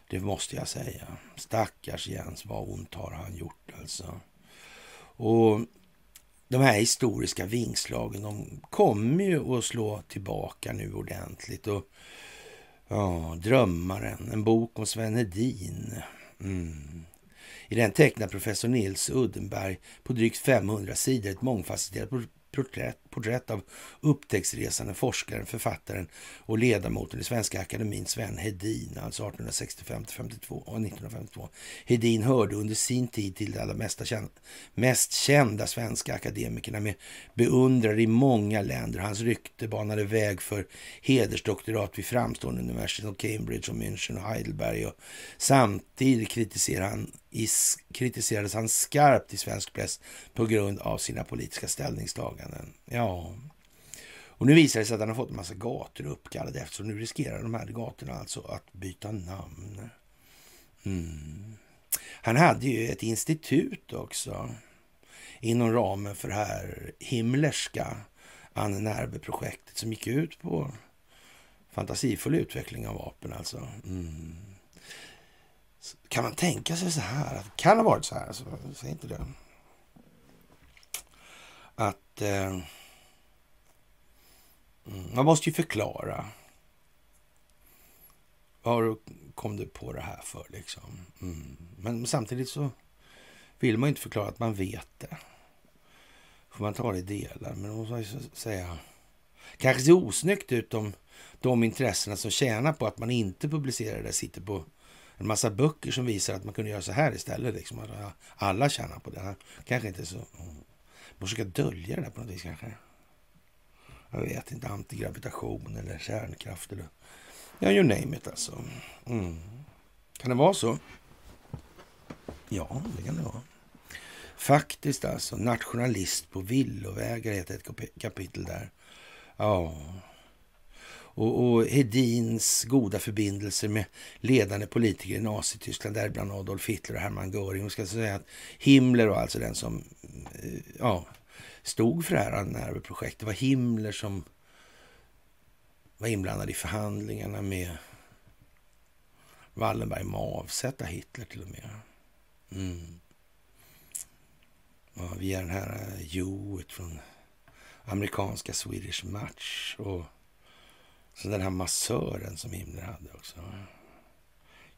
Speaker 3: Det måste jag säga. Stackars Jens, vad ont har han gjort alltså. Och de här historiska vingslagen, de kommer ju att slå tillbaka nu ordentligt. Och ja, Drömmaren, en bok om Sven Hedin. Mm. I den tecknar professor Nils Uddenberg på drygt 500 sidor ett mångfacetterat porträtt, porträtt av upptäcktsresande forskaren, författaren och ledamoten i Svenska Akademin Sven Hedin, alltså 1865 52 och 1952. Hedin hörde under sin tid till de allra mesta kända, mest kända svenska akademikerna med beundrare i många länder. Hans rykte banade väg för hedersdoktorat vid framstående universitet som Cambridge och München och Heidelberg. Och samtidigt kritiserade han kritiserades han skarpt i svensk press på grund av sina politiska ställningstaganden. Ja, och nu visar det sig att han har fått en massa gator uppkallade eftersom nu riskerar de här gatorna alltså att byta namn. Mm. Han hade ju ett institut också inom ramen för det här himlerska Anne Nerbe-projektet som gick ut på fantasifull utveckling av vapen alltså. Mm. Kan man tänka sig så här? Kan kan ha varit så här, alltså, säg inte det. Att eh, mm, man måste ju förklara. Var kom du på det här för liksom? Mm. Men samtidigt så vill man ju inte förklara att man vet det. Får man ta det i delar. Men då måste säga. Kanske ser osnyggt ut om de intressena som tjänar på att man inte publicerar det sitter på en massa böcker som visar att man kunde göra så här istället. Liksom. Alla tjänar på det. Kanske inte så... Man försöka dölja det där på något vis kanske. Jag vet inte, antigravitation eller kärnkraft eller... Ja, you name it alltså. Mm. Kan det vara så? Ja, det kan det vara. Faktiskt alltså. Nationalist på villovägar heter ett kapitel där. Ja. Och, och Hedins goda förbindelser med ledande politiker i Nazityskland, däribland Adolf Hitler och Hermann Göring. Och ska säga att Himmler var alltså den som eh, ja, stod för det här Nerve-projektet. Det var Himmler som var inblandad i förhandlingarna med Wallenberg med att avsätta Hitler till och med. Mm. Ja, via den här eh, Hewitt från amerikanska Swedish Match och så den här massören som Himmler hade också.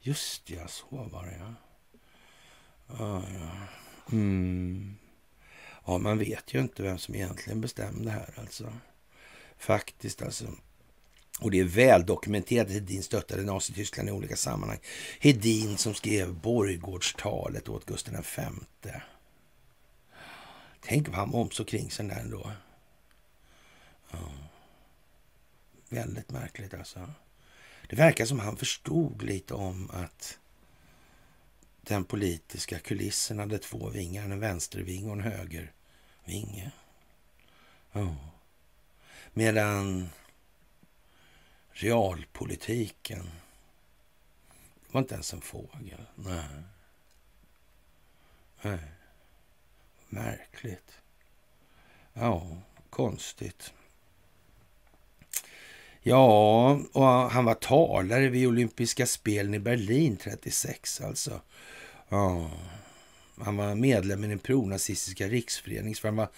Speaker 3: Just ja, så var det ja. Ja, ja. Mm. ja, man vet ju inte vem som egentligen bestämde här alltså. Faktiskt alltså. Och det är väl dokumenterat att Hedin stöttade Nazityskland i olika sammanhang. Hedin som skrev borggårdstalet åt Gustav V. Tänk vad han omsåg kring sig där ändå. Ja. Väldigt märkligt alltså. Det verkar som han förstod lite om att den politiska kulissen hade två vingar, en vänstervinge och en högervinge. Oh. Medan realpolitiken Det var inte ens en fågel. Nej. Nej. Märkligt. Ja, konstigt. Ja, och han var talare vid olympiska spelen i Berlin 36 alltså. Ja, han var medlem i den pronazistiska riksföreningen. Han var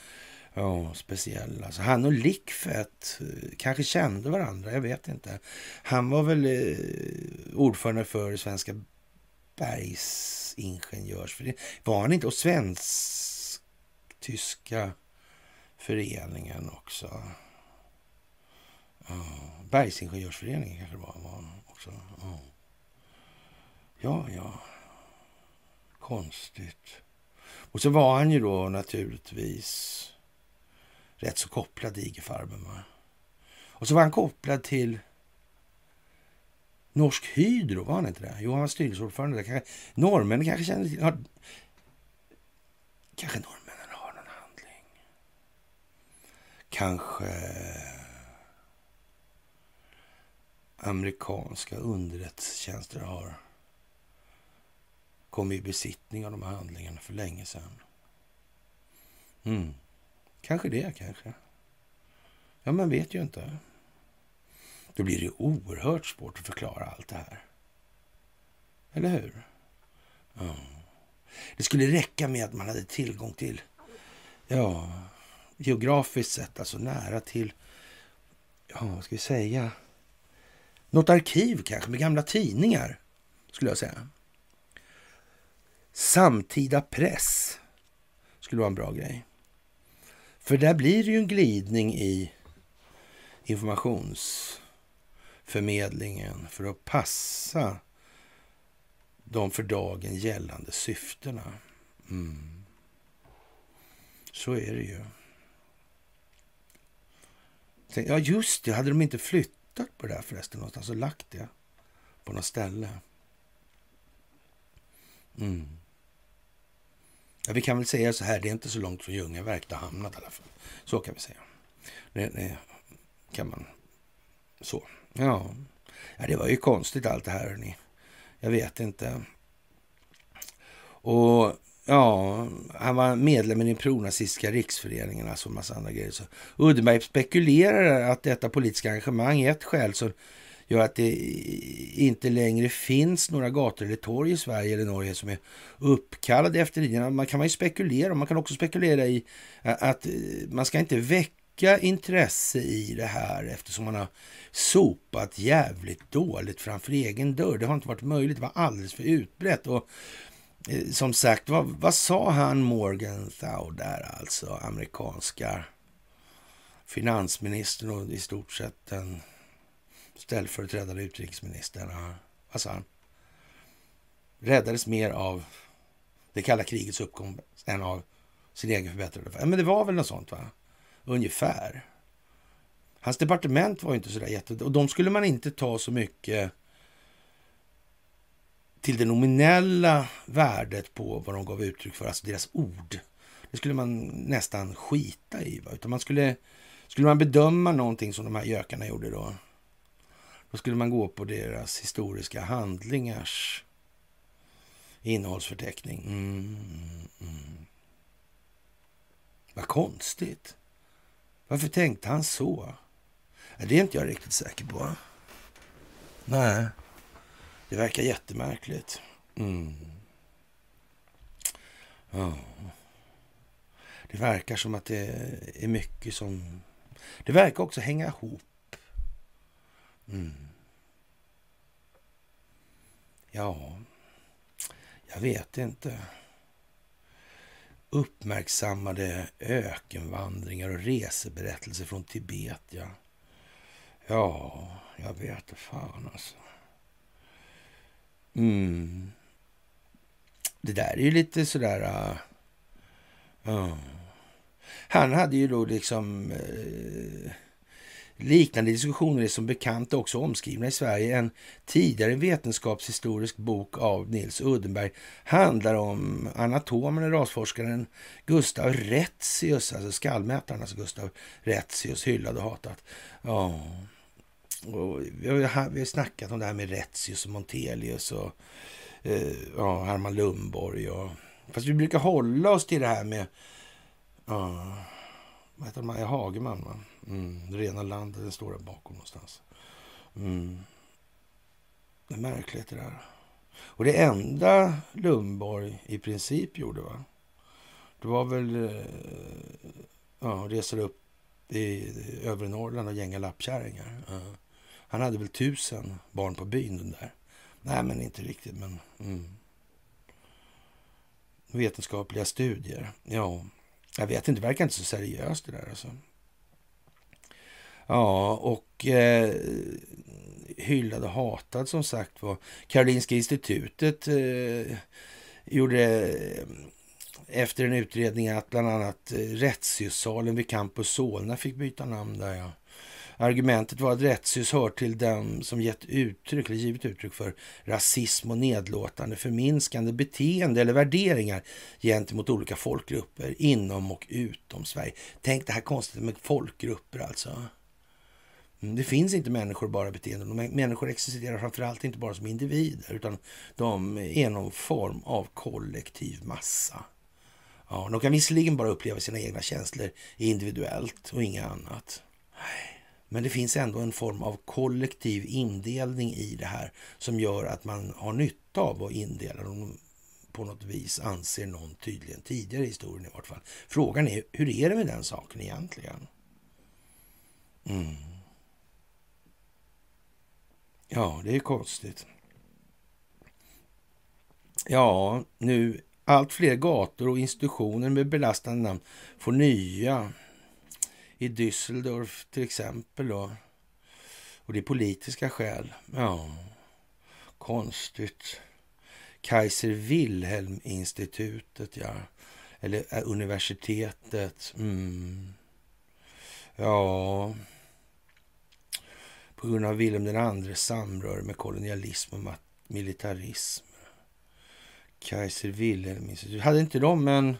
Speaker 3: ja, speciell. Alltså, han och Lickfett eh, kanske kände varandra, jag vet inte. Han var väl eh, ordförande för Svenska bergsingenjörsföreningen. Var han inte? Och Svensk-tyska föreningen också. Ja, Bergsingenjörsföreningen kanske det var, också. Ja. ja, ja. Konstigt. Och så var han ju då naturligtvis rätt så kopplad till IG-Farben. Va? Och så var han kopplad till Norsk Hydro, var han inte det? Jo, han var styrelseordförande där. Kanske, norrmännen kanske känner till... Har, kanske norrmännen har någon handling. Kanske amerikanska underrättelsetjänster har kommit i besittning av de här handlingarna för länge sedan. Mm. Kanske det, kanske. Ja, man vet ju inte. Då blir det oerhört svårt att förklara allt det här. Eller hur? Ja. Det skulle räcka med att man hade tillgång till, ja, geografiskt sett, alltså nära till, ja, vad ska vi säga, något arkiv kanske med gamla tidningar, skulle jag säga. Samtida press skulle vara en bra grej. För där blir det ju en glidning i informationsförmedlingen för att passa de för dagen gällande syftena. Mm. Så är det ju. Ja, just det. Hade de inte tittat på det där förresten någonstans och lagt det på något ställe? Mm. Ja, vi kan väl säga så här, det är inte så långt från Ljungaverk det har hamnat i alla fall. Så kan vi säga. Det, det kan man... Så. Ja. ja, det var ju konstigt allt det här. Hörni. Jag vet inte. Och ja, han var medlem i den pronazistiska riksföreningen, alltså en massa andra grejer. Så Uddenberg spekulerar att detta politiska engagemang är ett skäl som gör att det inte längre finns några gator eller torg i Sverige eller Norge som är uppkallade efter idén. Man kan man ju spekulera Man kan också spekulera i att eh, man ska inte väcka intresse i det här eftersom man har sopat jävligt dåligt framför egen dörr. Det har inte varit möjligt. Det var alldeles för utbrett. Och Eh, som sagt, vad, vad sa han Morgenthau där alltså, amerikanska finansministern och i stort sett den ställföreträdande utrikesministern. Vad sa han? Räddades mer av det kalla krigets uppgång än av sin egen förbättrade... Men det var väl något sånt, va? Ungefär. Hans departement var ju inte så där jätte... Och de skulle man inte ta så mycket till det nominella värdet på vad de gav uttryck för, alltså deras ord. Det skulle man nästan skita i. Va? Utan man skulle, skulle man bedöma någonting som de här gökarna gjorde då, då skulle man gå på deras historiska handlingars innehållsförteckning. Mm, mm. mm. Vad konstigt. Varför tänkte han så? Det är inte jag riktigt säker på. Nej, det verkar jättemärkligt. Mm. Ja. Det verkar som att det är mycket som... Det verkar också hänga ihop Mm. Ja, jag vet inte. Uppmärksammade ökenvandringar och reseberättelser från Tibet, ja. Ja, jag vet fan alltså. Mm. Det där är ju lite sådär... Uh, uh. Han hade ju då liksom... Uh, Liknande diskussioner är som bekant också omskrivna i Sverige. En tidigare vetenskapshistorisk bok av Nils Uddenberg handlar om anatomen och rasforskaren Gustav Retzius, alltså skallmätaren, alltså Gustav Retzius, hyllad och hatad. Ja, och vi, har, vi har snackat om det här med Retzius och Montelius och eh, ja, Herman Lundborg. Och, fast vi brukar hålla oss till det här med ja, vad heter man? Hageman, va? Mm, det rena landet, den står där bakom någonstans. Mm. Det är märkligt det där. Och det enda Lundborg i princip gjorde, va? Det var väl eh, ja, resa upp i övre Norrland och gänga lappkärringar. Ja. Han hade väl tusen barn på byn den där. Nej, men inte riktigt. Men mm. Vetenskapliga studier. Ja, jag vet inte. Det verkar inte så seriöst det där alltså. Ja, och eh, hyllad och hatad som sagt var. Karolinska institutet eh, gjorde eh, efter en utredning att bland annat eh, rättssalen vid Campus Solna fick byta namn där. Ja. Argumentet var att rättshus hör till dem som gett uttryck, eller givit uttryck för rasism och nedlåtande, förminskande beteende eller värderingar gentemot olika folkgrupper inom och utom Sverige. Tänk det här konstigt med folkgrupper alltså. Mm, det finns inte människor bara beteenden. Människor existerar framförallt inte bara som individer utan de är någon form av kollektiv massa. Ja, de kan visserligen bara uppleva sina egna känslor individuellt och inget annat. Men det finns ändå en form av kollektiv indelning i det här som gör att man har nytta av att indela dem på något vis, anser någon tydligen tidigare i historien i vart fall. Frågan är, hur är det med den saken egentligen? Mm. Ja, det är konstigt. Ja, nu allt fler gator och institutioner med belastande namn får nya. I Düsseldorf till exempel då. Och det är politiska skäl. Ja, konstigt. Kaiser Wilhelm-institutet, ja. Eller äh, universitetet. Mm. Ja, på grund av Wilhelm andres samröre med kolonialism och militarism. Kaiser Wilhelm-institutet. Hade inte de en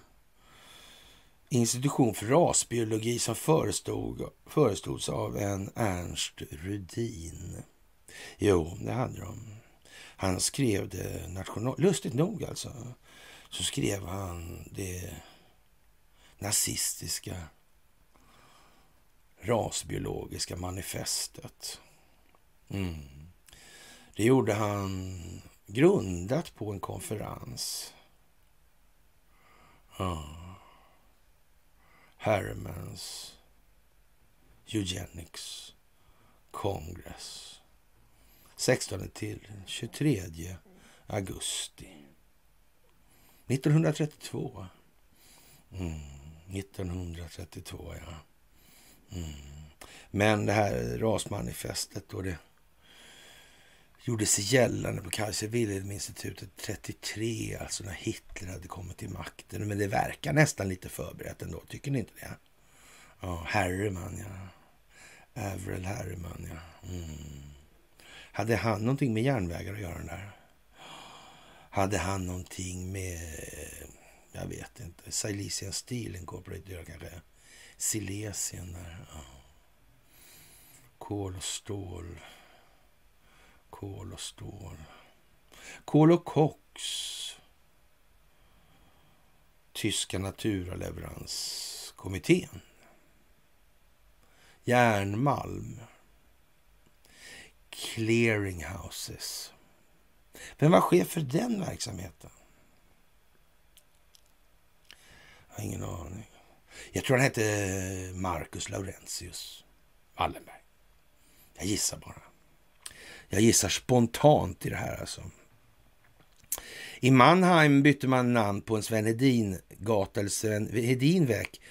Speaker 3: institution för rasbiologi som förestod, förestods av en Ernst Rudin? Jo, det hade de. Han skrev det national... Lustigt nog alltså. Så skrev han det nazistiska rasbiologiska manifestet. Mm. Det gjorde han grundat på en konferens. Ja. Hermans Eugenics Congress. 16 till 23 augusti 1932. Mm, 1932, ja. Mm. Men det här rasmanifestet och det gjorde sig gällande på Kaiser Wilhelm-institutet 33, alltså när Hitler hade kommit till makten. Men det verkar nästan lite förberett ändå, tycker ni inte det? Ja, Harriman, ja. Avril Harriman, ja. Mm. Hade han någonting med järnvägar att göra den där? Hade han någonting med, jag vet inte, Silesian Steel Incorporated kanske? Silesien där, ja. Kol och stål. Kol och stål. Kol och koks. Tyska naturaleveranskommittén. Järnmalm. Clearinghouses. Vem var chef för den verksamheten? Jag har ingen aning. Jag tror han hette Marcus Laurentius Wallenberg. Jag gissar bara. Jag gissar spontant i det här alltså. I Mannheim bytte man namn på en Sven Hedin-gata eller Sven Hedin-väg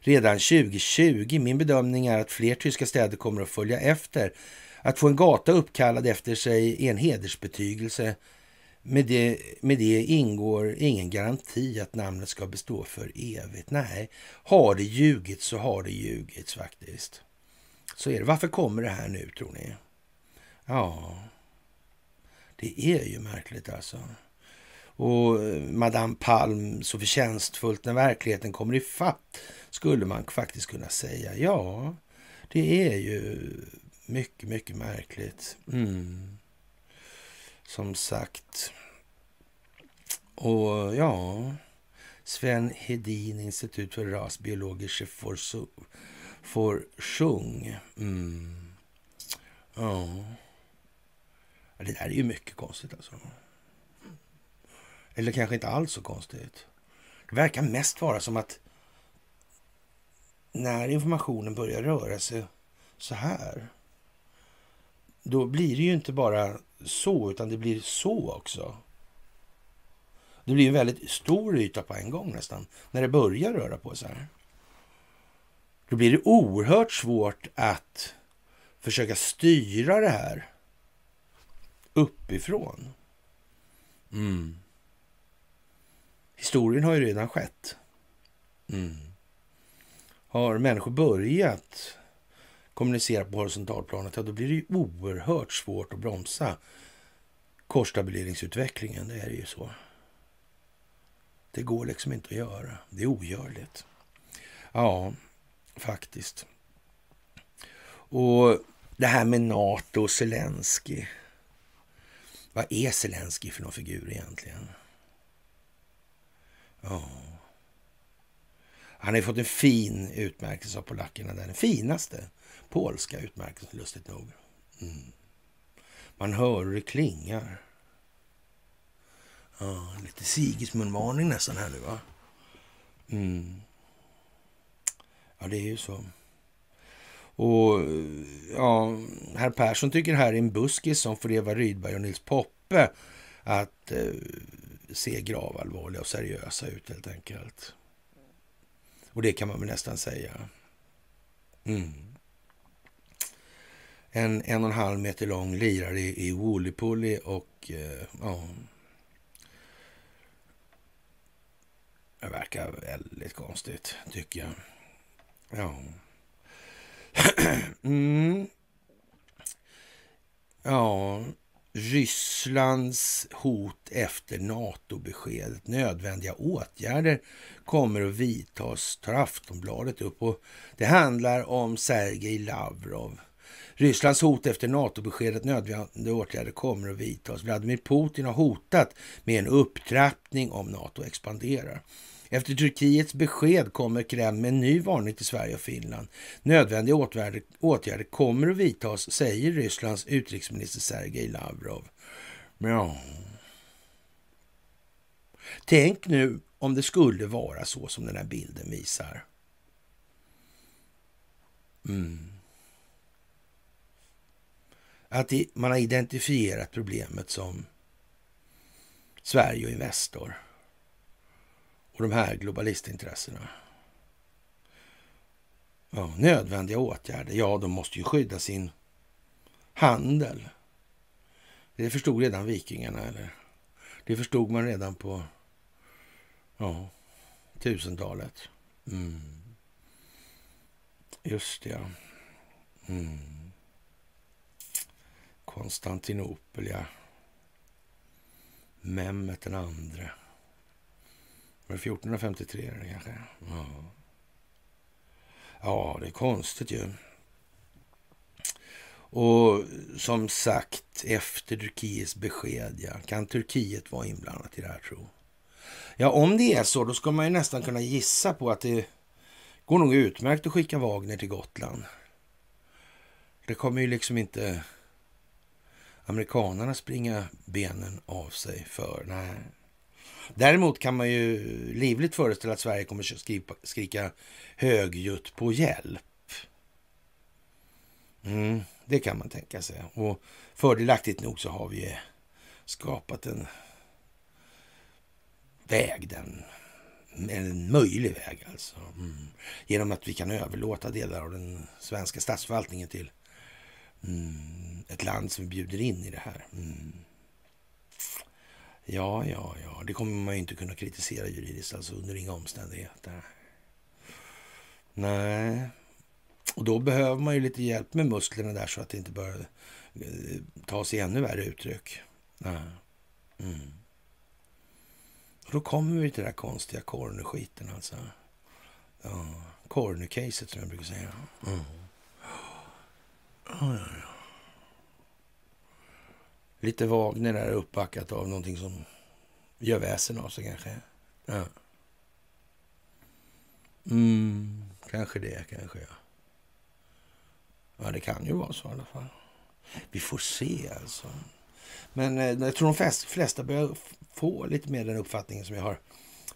Speaker 3: redan 2020. Min bedömning är att fler tyska städer kommer att följa efter. Att få en gata uppkallad efter sig är en hedersbetygelse. Med det, med det ingår ingen garanti att namnet ska bestå för evigt. Nej, har det ljugits så har det ljugits faktiskt. Så är det. Varför kommer det här nu tror ni? Ja, det är ju märkligt alltså. Och eh, Madame Palm så förtjänstfullt när verkligheten kommer i fatt skulle man faktiskt kunna säga. Ja, det är ju mycket, mycket märkligt. Mm. Som sagt. Och ja, Sven Hedin, Institut för rasbiologische Forschung. Mm. Ja. Det där är ju mycket konstigt alltså. Eller kanske inte alls så konstigt. Det verkar mest vara som att när informationen börjar röra sig så här. Då blir det ju inte bara så, utan det blir så också. Det blir en väldigt stor yta på en gång nästan, när det börjar röra på sig. Då blir det oerhört svårt att försöka styra det här uppifrån. Mm. Historien har ju redan skett. Mm. Har människor börjat kommunicera på horisontalplanet, ja, då blir det ju oerhört svårt att bromsa korsstabileringsutvecklingen. Det är ju så. Det går liksom inte att göra. Det är ogörligt. Ja, faktiskt. Och det här med NATO och Zelensky. Vad är Zelensky för någon figur egentligen? Ja. Han har fått en fin utmärkelse av polackerna. där. Den finaste polska utmärkelsen, lustigt nog. Mm. Man hör hur det klingar. Ja, lite Sigismundmaning nästan här nu, va? Mm. Ja, det är ju så. Och ja, herr Persson tycker här är en buskis som får Eva Rydberg och Nils Poppe att eh, se gravallvarliga och seriösa ut helt enkelt. Och det kan man väl nästan säga. Mm. En en och en halv meter lång lirare i, i Woollypully och eh, ja. Det verkar väldigt konstigt tycker jag. Ja. Mm. Ja, Rysslands hot efter NATO-beskedet. Nödvändiga åtgärder kommer att vidtas, tar Aftonbladet upp. Och det handlar om Sergej Lavrov. Rysslands hot efter NATO-beskedet, nödvändiga åtgärder kommer att vidtas. Vladimir Putin har hotat med en upptrappning om NATO expanderar. Efter Turkiets besked kommer Kreml med en ny varning till Sverige och Finland. Nödvändiga åtgärder, åtgärder kommer att vidtas, säger Rysslands utrikesminister Sergej Lavrov. Ja. Tänk nu om det skulle vara så som den här bilden visar. Mm. Att man har identifierat problemet som Sverige och Investor och de här globalistintressena. Ja, nödvändiga åtgärder. Ja, de måste ju skydda sin handel. Det förstod redan vikingarna, eller? Det förstod man redan på ja, tusentalet. Mm. Just det, ja. Mm. Konstantinopel, ja. Mehmet den andre. Var det 1453 eller kanske? Ja. ja, det är konstigt ju. Och som sagt, efter Turkiets besked, ja, kan Turkiet vara inblandat i det här tro? Ja, om det är så, då ska man ju nästan kunna gissa på att det går nog utmärkt att skicka Wagner till Gotland. Det kommer ju liksom inte amerikanerna springa benen av sig för. Nej. Däremot kan man ju livligt föreställa att Sverige kommer skrika, skrika högljutt på hjälp. Mm, det kan man tänka sig. Och fördelaktigt nog så har vi skapat en väg, den, en möjlig väg alltså. Mm. Genom att vi kan överlåta delar av den svenska statsförvaltningen till mm, ett land som bjuder in i det här. Mm. Ja, ja, ja, det kommer man ju inte kunna kritisera juridiskt, alltså under inga omständigheter. Nej, och då behöver man ju lite hjälp med musklerna där så att det inte börjar eh, ta sig ännu värre uttryck. Nej. Mm. Och då kommer vi till den här konstiga corner-skiten alltså. Ja, corner-caset som jag brukar säga. Mm. Oh, ja, ja. Lite Wagner där uppbackat av någonting som gör väsen av sig kanske. Ja. Mm, kanske det, kanske ja. Ja, det kan ju vara så i alla fall. Vi får se alltså. Men eh, jag tror de flesta börjar få lite mer den uppfattningen som jag har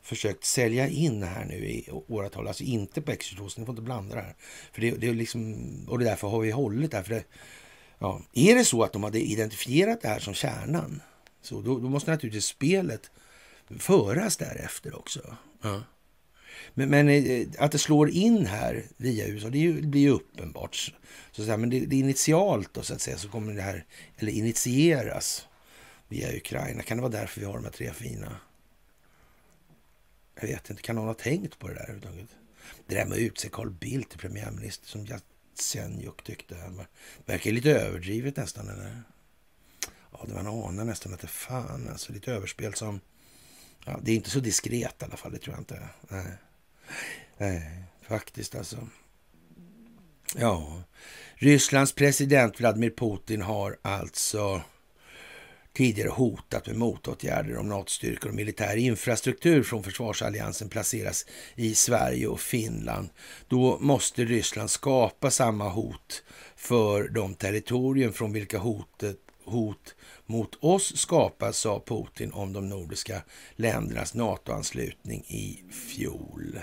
Speaker 3: försökt sälja in här nu i åratal. Alltså inte på X22, ni får inte blanda det här. För det, det är liksom, och det är därför har vi hållit där. För det, ja, är det så att de hade identifierat det här som kärnan, så då, då måste naturligtvis spelet föras därefter också. Ja. Men, men eh, att det slår in här via USA, det, ju, blir ju uppenbart. Så, att säga, men det, det initialt då, så att säga, så kommer det här, eller initieras via Ukraina. Kan det vara därför vi har de här tre fina? Jag vet inte, kan någon ha tänkt på det där överhuvudtaget? Det där med att utse Carl Bildt till premiärminister som Senjuk tyckte. Han verkar lite överdrivet nästan, eller? Ja, det man anar nästan att det fan, alltså lite överspel som... Ja, det är inte så diskret i alla fall, det tror jag inte. Nej, Nej faktiskt alltså. Ja, Rysslands president Vladimir Putin har alltså tidigare hotat med motåtgärder om NATO-styrkor och militär infrastruktur från försvarsalliansen placeras i Sverige och Finland. Då måste Ryssland skapa samma hot för de territorium från vilka hotet, hot mot oss skapas, sa Putin om de nordiska ländernas NATO-anslutning i fjol.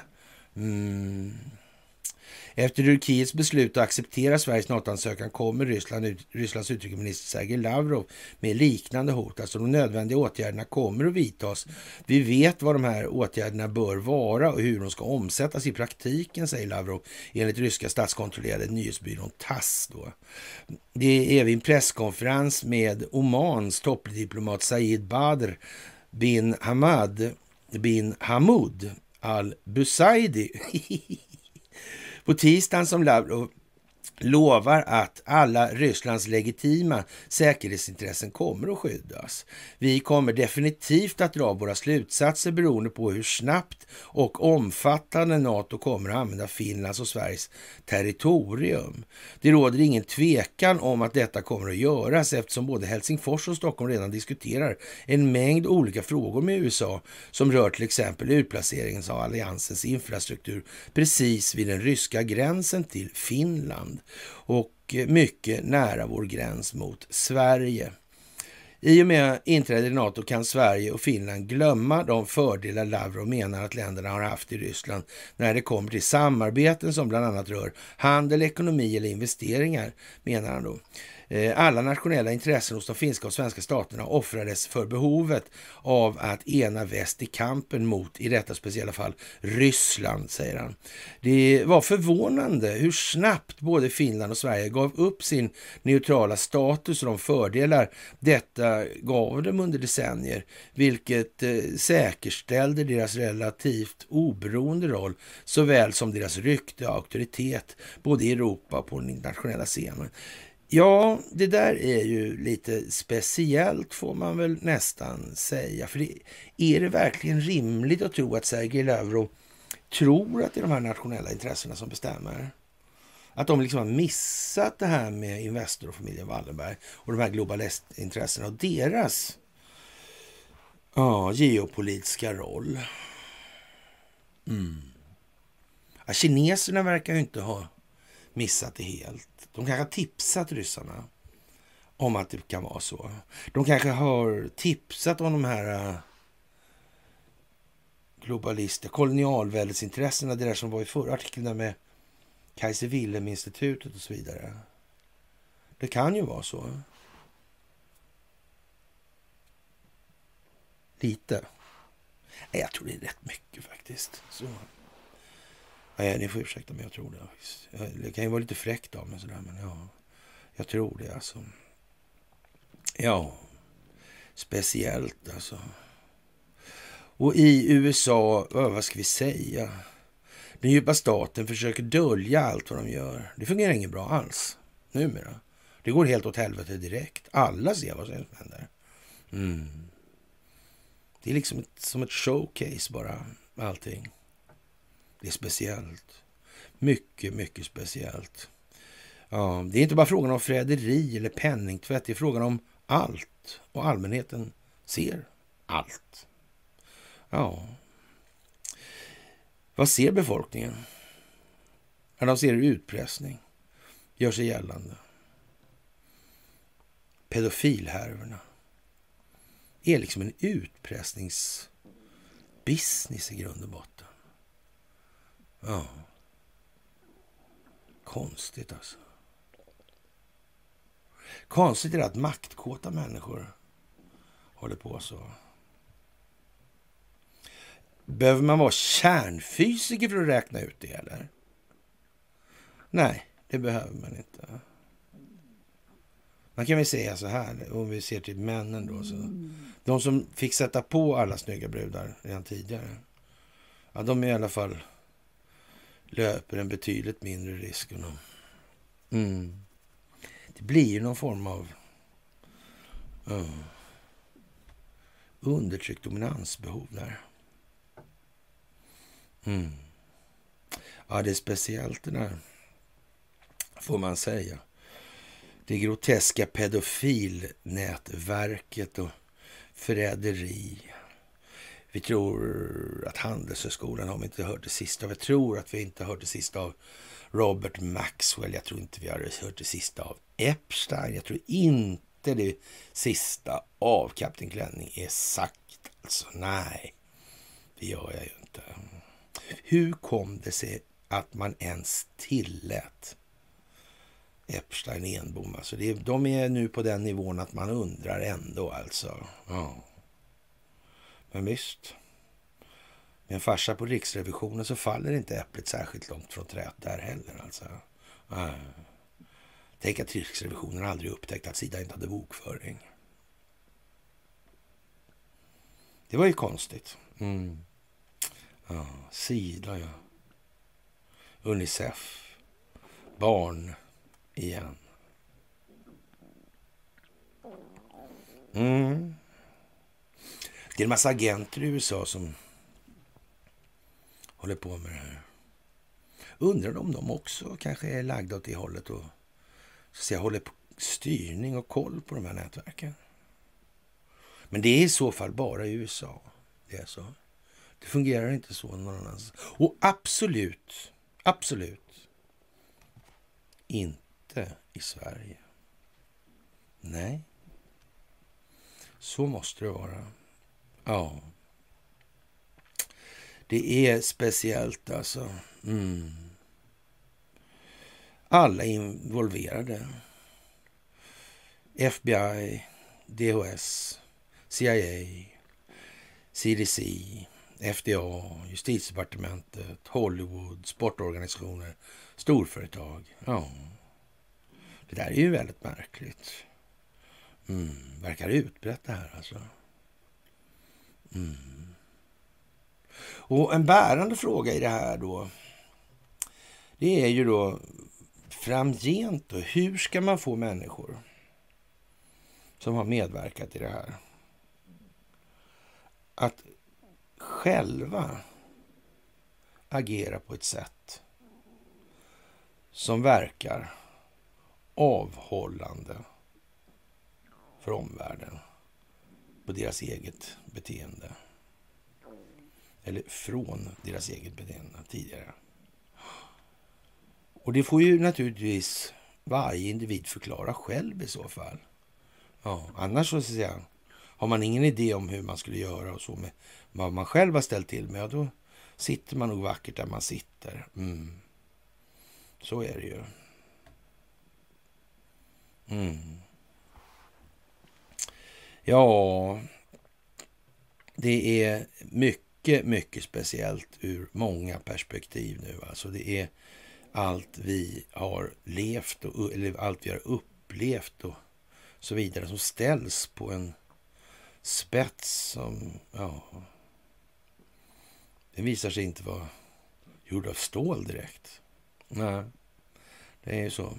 Speaker 3: Mm. Efter Turkiets beslut att acceptera Sveriges NATO-ansökan kommer Ryssland, ut- Rysslands utrikesminister Sergej Lavrov med liknande hot. Alltså de nödvändiga åtgärderna kommer att vidtas. Vi vet vad de här åtgärderna bör vara och hur de ska omsättas i praktiken, säger Lavrov enligt ryska statskontrollerade nyhetsbyrån TASS. Då. Det är vid en presskonferens med Omans toppdiplomat Said Badr bin Hamad bin Hamoud al-Busaidi på tisdagen som Lavrov lovar att alla Rysslands legitima säkerhetsintressen kommer att skyddas. Vi kommer definitivt att dra våra slutsatser beroende på hur snabbt och omfattande NATO kommer att använda Finlands och Sveriges territorium. Det råder ingen tvekan om att detta kommer att göras eftersom både Helsingfors och Stockholm redan diskuterar en mängd olika frågor med USA som rör till exempel utplaceringen av alliansens infrastruktur precis vid den ryska gränsen till Finland och mycket nära vår gräns mot Sverige. I och med inträdet i NATO kan Sverige och Finland glömma de fördelar Lavrov menar att länderna har haft i Ryssland när det kommer till samarbeten som bland annat rör handel, ekonomi eller investeringar, menar han då. Eh, alla nationella intressen hos de finska och svenska staterna offrades för behovet av att ena väst i kampen mot, i detta speciella fall, Ryssland, säger han. Det var förvånande hur snabbt både Finland och Sverige gav upp sin neutrala status och de fördelar detta gav dem under decennier, vilket eh, säkerställde deras relativt oberoende roll såväl som deras rykte och auktoritet både i Europa och på den internationella scenen. Ja, det där är ju lite speciellt får man väl nästan säga. För det, är det verkligen rimligt att tro att Sergej Lavrov tror att det är de här nationella intressena som bestämmer? Att de liksom har missat det här med Investor och familjen Wallenberg och de här globalistintressena och deras ja, geopolitiska roll. Mm. Ja, kineserna verkar ju inte ha missat det helt. De kanske har tipsat ryssarna om att det kan vara så. De kanske har tipsat om de här eh, globalister, kolonialväldesintressena, det där som var i förra artikeln där med Kaiser Wilhelm-institutet och så vidare. Det kan ju vara så. Lite. Nej, jag tror det är rätt mycket faktiskt. Så. Nej, ni får ursäkta mig, jag tror det. Det kan ju vara lite fräckt av mig sådär, men ja. Jag tror det alltså. Ja, speciellt alltså. Och i USA, vad ska vi säga? Den djupa staten försöker dölja allt vad de gör. Det fungerar inget bra alls numera. Det går helt åt helvete direkt. Alla ser vad som händer. Mm. Det är liksom ett, som ett showcase bara, allting. Det är speciellt. Mycket, mycket speciellt. Ja, det är inte bara frågan om förräderi eller penningtvätt. Det är frågan om allt. Och allmänheten ser allt. Ja. Vad ser befolkningen? Ja, de ser hur utpressning gör sig gällande. pedofilhärvorna är liksom en utpressningsbusiness i grund och botten. Ja. Konstigt alltså. Konstigt är det att maktkåta människor håller på så. Behöver man vara kärnfysiker för att räkna ut det eller? Nej, det behöver man inte. Man kan väl säga så här, om vi ser till männen då. Så, de som fick sätta på alla snygga brudar redan tidigare. Ja, de är i alla fall löper en betydligt mindre risk än. Mm. Det blir ju någon form av uh, undertryckt dominansbehov där. Mm. Ja, det är speciellt det där, får man säga. Det groteska pedofilnätverket och förräderi. Vi tror att Handelshögskolan har vi inte hört det sista av. Jag tror att vi inte har hört det sista av Robert Maxwell. Jag tror inte vi har hört det sista av Epstein. Jag tror inte det sista av Kapten Klänning är sagt. Alltså nej, det gör jag ju inte. Hur kom det sig att man ens tillät Epstein Enbom? Alltså det, de är nu på den nivån att man undrar ändå alltså. Ja. Men visst. Med en farsa på Riksrevisionen så faller inte äpplet särskilt långt från träet där heller. Alltså. Äh. Tänk att Riksrevisionen aldrig upptäckt att Sida inte hade bokföring. Det var ju konstigt. Mm. Ja, Sida, ja. Unicef. Barn igen. Mm. Det är en massa agenter i USA som håller på med det här. Undrar om de också kanske är lagda åt det hållet och så att säga, håller på styrning och koll på de här nätverken. Men det är i så fall bara i USA. Det är så. Det fungerar inte så någon annanstans. Och absolut, absolut inte i Sverige. Nej, så måste det vara. Ja. Det är speciellt alltså. Mm. Alla involverade. FBI, DHS, CIA, CDC, FDA, justitiedepartementet, Hollywood, sportorganisationer, storföretag. Ja, det där är ju väldigt märkligt. Mm, verkar utbrett det här alltså. Mm. Och en bärande fråga i det här då, det är ju då framgent då, hur ska man få människor som har medverkat i det här att själva agera på ett sätt som verkar avhållande för omvärlden på deras eget beteende. Eller från deras eget beteende tidigare. Och det får ju naturligtvis varje individ förklara själv i så fall. Ja, annars så att säga, har man ingen idé om hur man skulle göra och så med vad man själv har ställt till med, ja, då sitter man nog vackert där man sitter. Mm. Så är det ju. Mm. Ja, det är mycket, mycket speciellt ur många perspektiv nu. Alltså det är allt vi har levt och eller allt vi har upplevt och så vidare som ställs på en spets som, ja, den visar sig inte vara gjord av stål direkt. Nej, det är ju så.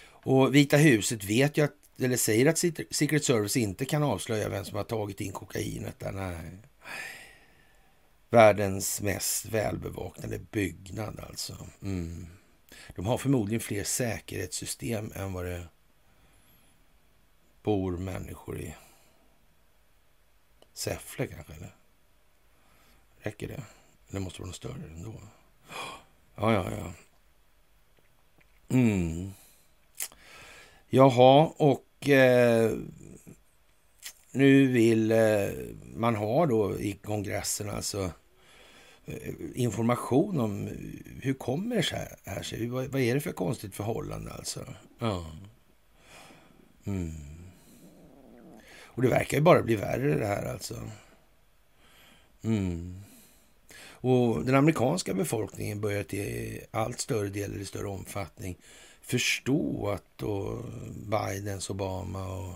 Speaker 3: Och Vita huset vet ju att, eller säger att Secret Service inte kan avslöja vem som har tagit in kokainet där. Nej. Världens mest välbevakade byggnad alltså. Mm. De har förmodligen fler säkerhetssystem än vad det bor människor i Säffle kanske, eller? Räcker det? Det måste vara något större ändå? Ja, ja, ja. Mm. Jaha, och nu vill eh, man ha då i kongressen alltså eh, information om hur kommer det här sig? Vad, vad är det för konstigt förhållande alltså? Ja. Mm. Och det verkar ju bara bli värre det här alltså. Mm. Och den amerikanska befolkningen börjar till allt större del eller i större omfattning förstå att då Bidens, Obama och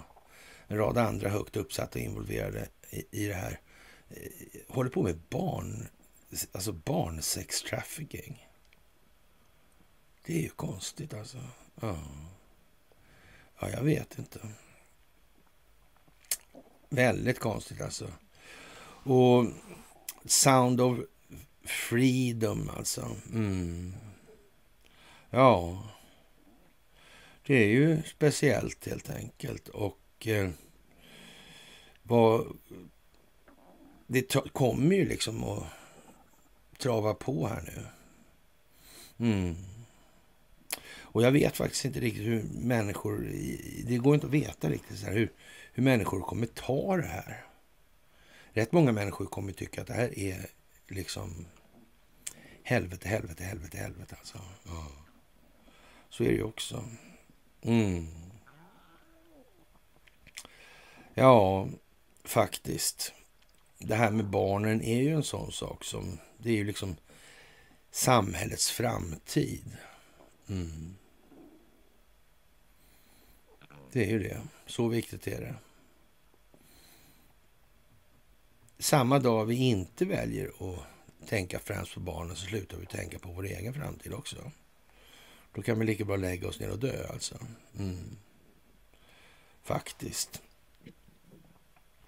Speaker 3: en rad andra högt uppsatta och involverade i, i det här eh, håller på med barn, alltså barnsex trafficking. Det är ju konstigt alltså. Ja, ja jag vet inte. Väldigt konstigt alltså. Och Sound of Freedom alltså. Mm. Ja, det är ju speciellt helt enkelt. Och eh, vad, det kommer ju liksom att trava på här nu. Mm. Och jag vet faktiskt inte riktigt hur människor, det går inte att veta riktigt så här, hur, hur människor kommer ta det här. Rätt många människor kommer tycka att det här är liksom helvete, helvete, helvete, helvete alltså. Mm. Så är det ju också. Mm. Ja, faktiskt. Det här med barnen är ju en sån sak som, det är ju liksom samhällets framtid. Mm. Det är ju det. Så viktigt är det. Samma dag vi inte väljer att tänka främst på barnen så slutar vi tänka på vår egen framtid också. Då kan vi lika bra lägga oss ner och dö alltså. Mm. Faktiskt.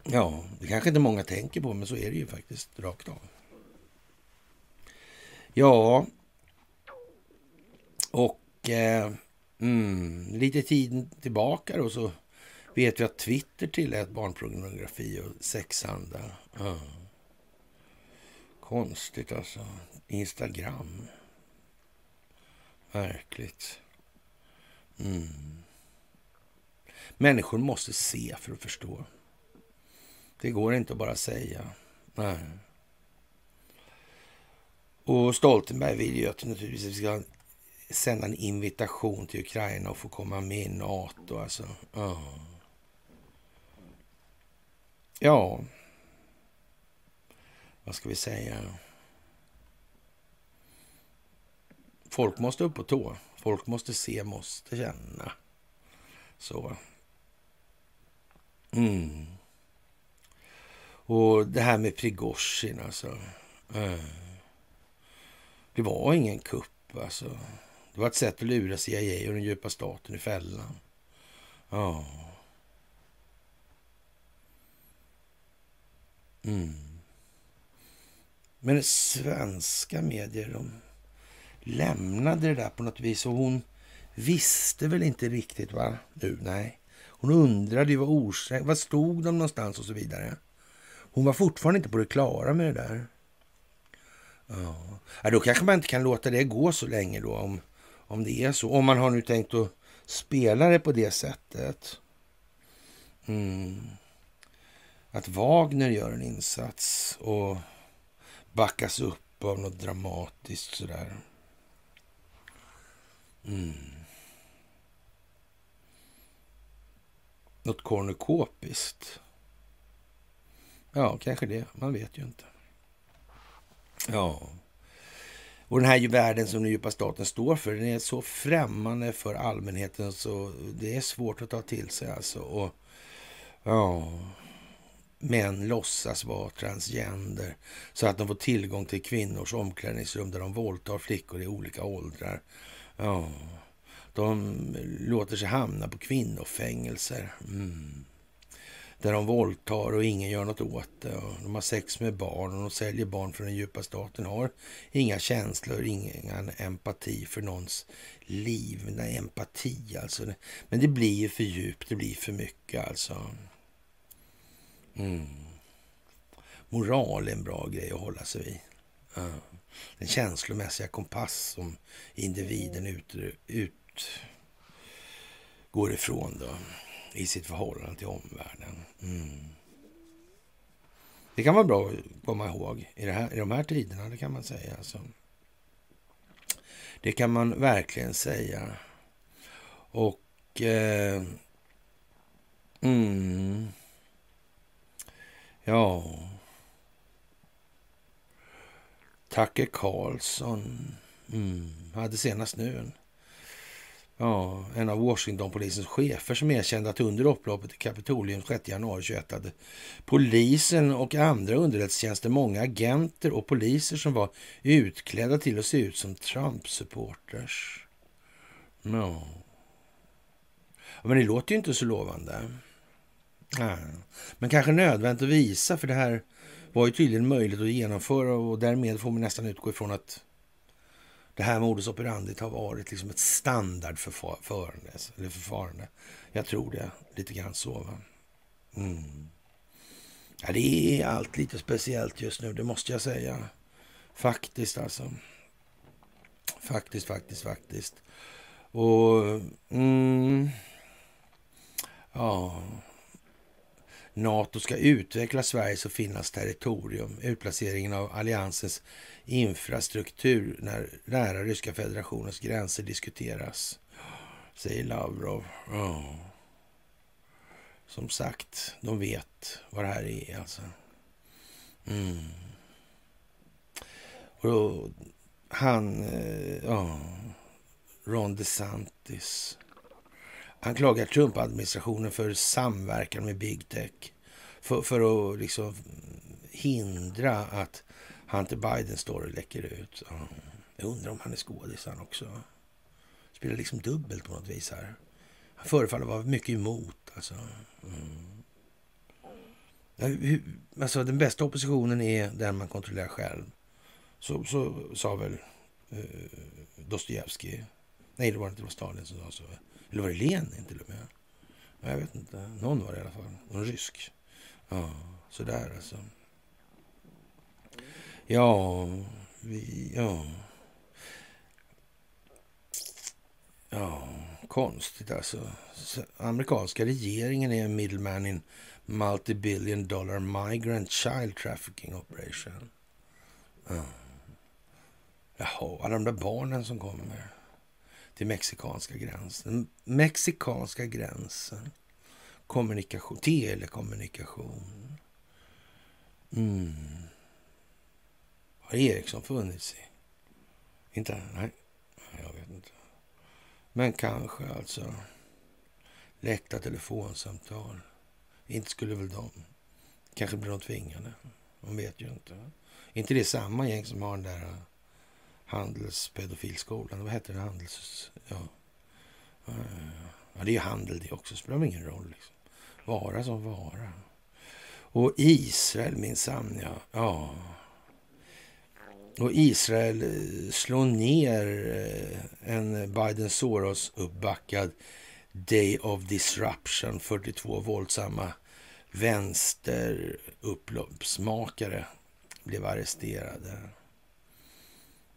Speaker 3: Ja, det kanske inte många tänker på, men så är det ju faktiskt rakt av. Ja, och eh, mm, lite tid tillbaka då så vet vi att Twitter tillät barnpornografi och sexhandel. Mm. Konstigt alltså. Instagram. Verkligt. Mm. Människor måste se för att förstå. Det går inte att bara säga. Nej. Och Stoltenberg vill ju att naturligtvis vi ska sända en invitation till Ukraina och få komma med i NATO. Alltså. Ja. ja. Vad ska vi säga? Folk måste upp på tå. Folk måste se, måste känna. Så. Mm. Och det här med Prigozjin alltså. Eh. Det var ingen kupp alltså. Det var ett sätt att lura CIA och den djupa staten i fällan. Ja. Mm. Men svenska medier, de lämnade det där på något vis. Och hon visste väl inte riktigt va? Nu, nej. Hon undrade ju vad orsaken, vad stod de någonstans och så vidare. Hon var fortfarande inte på det klara med det där. Ja. ja, då kanske man inte kan låta det gå så länge då om, om det är så. Om man har nu tänkt att spela det på det sättet. Mm. Att Wagner gör en insats och backas upp av något dramatiskt sådär. Mm. Något kornukopiskt. Ja, kanske det. Man vet ju inte. Ja. Och den här ju världen som den djupa staten står för, den är så främmande för allmänheten så det är svårt att ta till sig alltså. Och ja, män låtsas vara transgender så att de får tillgång till kvinnors omklädningsrum där de våldtar flickor i olika åldrar. Ja, de låter sig hamna på kvinnofängelser. Mm. Där de våldtar och ingen gör något åt det. De har sex med barn och de säljer barn för den djupa staten. Har inga känslor, ingen empati för någons liv. Nej, empati alltså. Men det blir ju för djupt, det blir för mycket alltså. Mm. Moral är en bra grej att hålla sig vid. Mm. Den känslomässiga kompass som individen ut, ut, går ifrån då i sitt förhållande till omvärlden. Mm. Det kan vara bra att komma ihåg i, det här, i de här tiderna, det kan man säga. Alltså. Det kan man verkligen säga. Och... Eh, mm, ja... Tacke Carlson mm, hade senast nu en, ja, en av Washingtonpolisens chefer som erkände att under upploppet i Kapitolium 6 januari 21 hade polisen och andra underrättelsetjänster många agenter och poliser som var utklädda till att se ut som Trump-supporters. No. Ja, men det låter ju inte så lovande. Ja. Men kanske nödvändigt att visa, för det här var ju tydligen möjligt att genomföra och därmed får man nästan utgå ifrån att det här modus operandi har varit liksom ett standardförfarande. Eller förfarande. Jag tror det, lite grann så. Va? Mm. Ja, det är allt lite speciellt just nu, det måste jag säga. Faktiskt alltså. Faktiskt, faktiskt, faktiskt. Och... Mm, ja... Nato ska utveckla Sveriges och Finlands territorium. Utplaceringen av alliansens infrastruktur när nära Ryska federationens gränser diskuteras, säger Lavrov. Oh. Som sagt, de vet vad det här är alltså. Mm. Och då, han, eh, Ron DeSantis han klagar Trump-administrationen för samverkan med big tech. För, för att liksom hindra att Hunter Biden story läcker ut. Jag undrar om han är skådis han också. Spelar liksom dubbelt på något vis här. Han förefaller vara mycket emot alltså. Mm. Alltså den bästa oppositionen är den man kontrollerar själv. Så, så sa väl eh, Dostojevskij. Nej, det var inte det var Stalin som sa så. Eller var det Lenin till och med? Jag vet inte. Någon var det i alla fall. Någon rysk. Ja, sådär alltså. Ja, vi, ja. Ja, konstigt alltså. Amerikanska regeringen är en middleman in multi-billion dollar migrant child trafficking operation. Ja. Jaha, alla de där barnen som kommer till mexikanska gränsen. Mexikanska gränsen. Kommunikation, telekommunikation. Mm. Har Ericsson funnits i? Inte? Nej, Nej, jag vet inte. Men kanske alltså. Läckta telefonsamtal. Inte skulle väl de. Kanske blir de tvingade. Man vet ju inte. inte det samma gäng som har den där handelspedofilskolan? Vad heter den? Handels... Ja. ja, det är ju handel det också. Spelar väl ingen roll. Liksom. Vara som vara. Och Israel minsann, ja. ja. Och Israel eh, slår ner eh, en Biden Soros uppbackad Day of Disruption. 42 våldsamma vänsterupploppsmakare blev arresterade.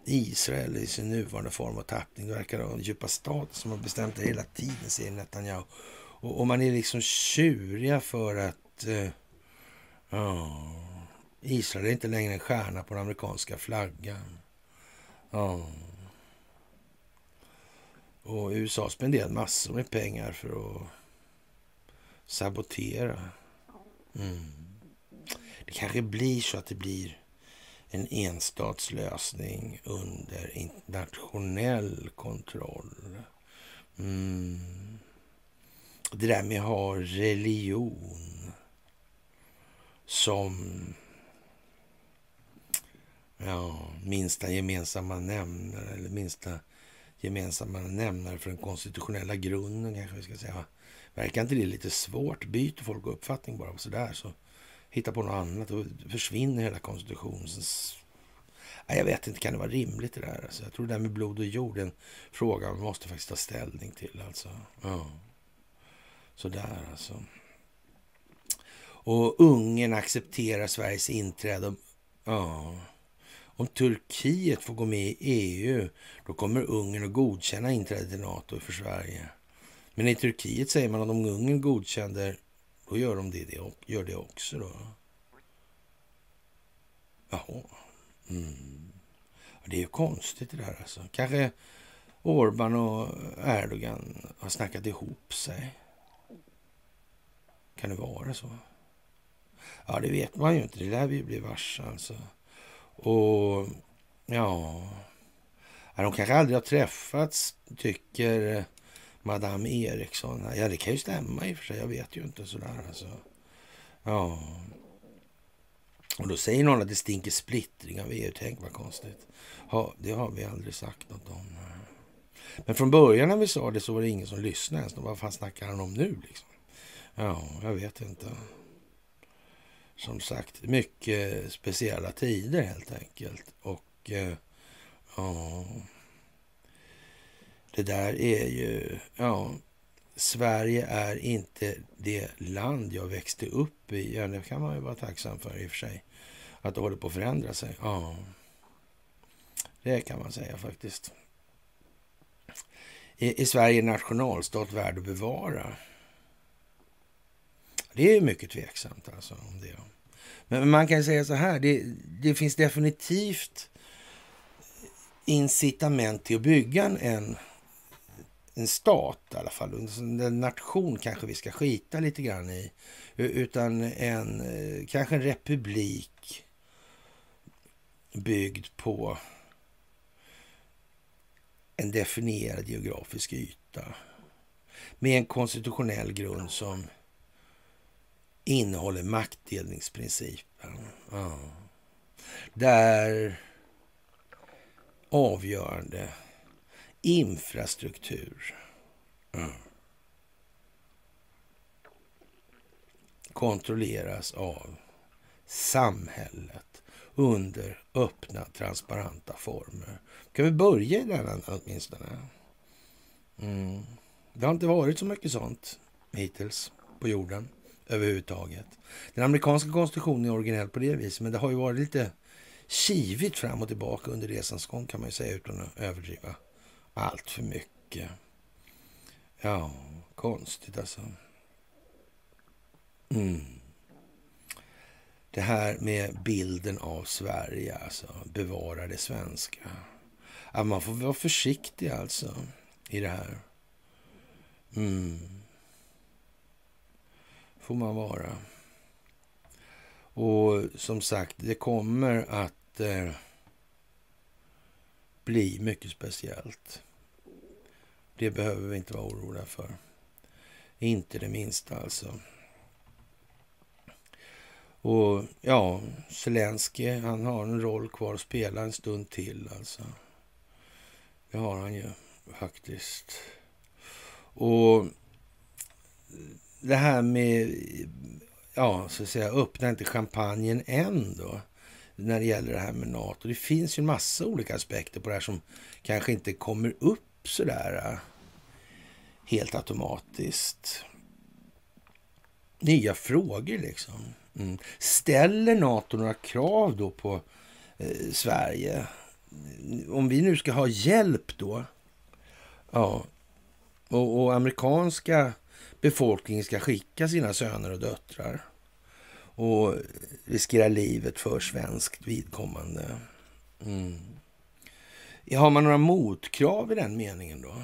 Speaker 3: Israel i sin nuvarande form och tappning. Det verkar vara djupa staten som har bestämt det hela tiden, säger Netanyahu. Och, och man är liksom tjuriga för att... Eh, ja, Israel är inte längre en stjärna på den amerikanska flaggan. Ja. Och USA spenderar massor med pengar för att sabotera. Mm. Det kanske blir så att det blir en enstatslösning under internationell kontroll. Mm. Det där med att ha religion som ja, minsta gemensamma nämnare eller minsta gemensamma nämnare för den konstitutionella grunden kanske vi ska säga. Verkar inte det lite svårt? Byter folk uppfattning bara sådär så hitta på något annat och försvinner hela konstitutionens... Jag vet inte, kan det vara rimligt det där? Alltså, jag tror det där med blod och jord är en fråga man måste faktiskt ta ställning till. Alltså. Ja. Sådär alltså. Och Ungern accepterar Sveriges inträde. Ja. Om Turkiet får gå med i EU, då kommer Ungern att godkänna inträdet i NATO för Sverige. Men i Turkiet säger man att om Ungern godkänner, då gör de det, det, gör det också då. Jaha. Mm. Det är ju konstigt det där alltså. Kanske Orban och Erdogan har snackat ihop sig. Kan det vara så? Ja, det vet man ju inte. Det lär vi ju bli varse alltså. Och ja... ja, de kanske aldrig har träffats, tycker Madame Eriksson. Ja, det kan ju stämma i och för sig. Jag vet ju inte sådär alltså. Ja. Och då säger någon att det stinker splittring av EU. Tänk vad konstigt. Ja, det har vi aldrig sagt något om. Men från början när vi sa det så var det ingen som lyssnade ens. Vad fan snackar han om nu liksom? Ja, jag vet inte. Som sagt, mycket speciella tider helt enkelt. Och eh, ja, det där är ju, ja, Sverige är inte det land jag växte upp i. Ja, det kan man ju vara tacksam för i och för sig. Att det håller på att förändra sig. Ja, det kan man säga faktiskt. Är, Sverige en nationalstat värd att bevara? Det är mycket tveksamt alltså om det. Men man kan säga så här, det, det finns definitivt incitament till att bygga en, en stat i alla fall. En nation kanske vi ska skita lite grann i. Utan en, eh, kanske en republik byggd på en definierad geografisk yta. Med en konstitutionell grund som innehåller maktdelningsprincipen. Ja. Där avgörande infrastruktur Mm. kontrolleras av samhället under öppna, transparenta former. Kan vi börja i den åtminstone? Mm. Det har inte varit så mycket sånt hittills på jorden överhuvudtaget. Den amerikanska konstitutionen är originell på det viset, men det har ju varit lite kivigt fram och tillbaka under resans gång kan man ju säga utan att överdriva allt för mycket. Ja, konstigt alltså. Mm. Det här med bilden av Sverige, alltså bevara det svenska. Ja, man får vara försiktig alltså i det här. Mm. Får man vara. Och som sagt, det kommer att eh, bli mycket speciellt. Det behöver vi inte vara oroliga för. Inte det minsta alltså. Och ja, Zelensky, han har en roll kvar att spela en stund till alltså. Det har han ju faktiskt. Och det här med, ja, så att säga, öppna inte champagnen än då när det gäller det här med NATO. Det finns ju en massa olika aspekter på det här som kanske inte kommer upp sådär äh, helt automatiskt. Nya frågor liksom. Mm. Ställer NATO några krav då på eh, Sverige? Om vi nu ska ha hjälp då, ja, och, och amerikanska befolkningen ska skicka sina söner och döttrar och riskera livet för svenskt vidkommande. Mm. Har man några motkrav i den meningen då?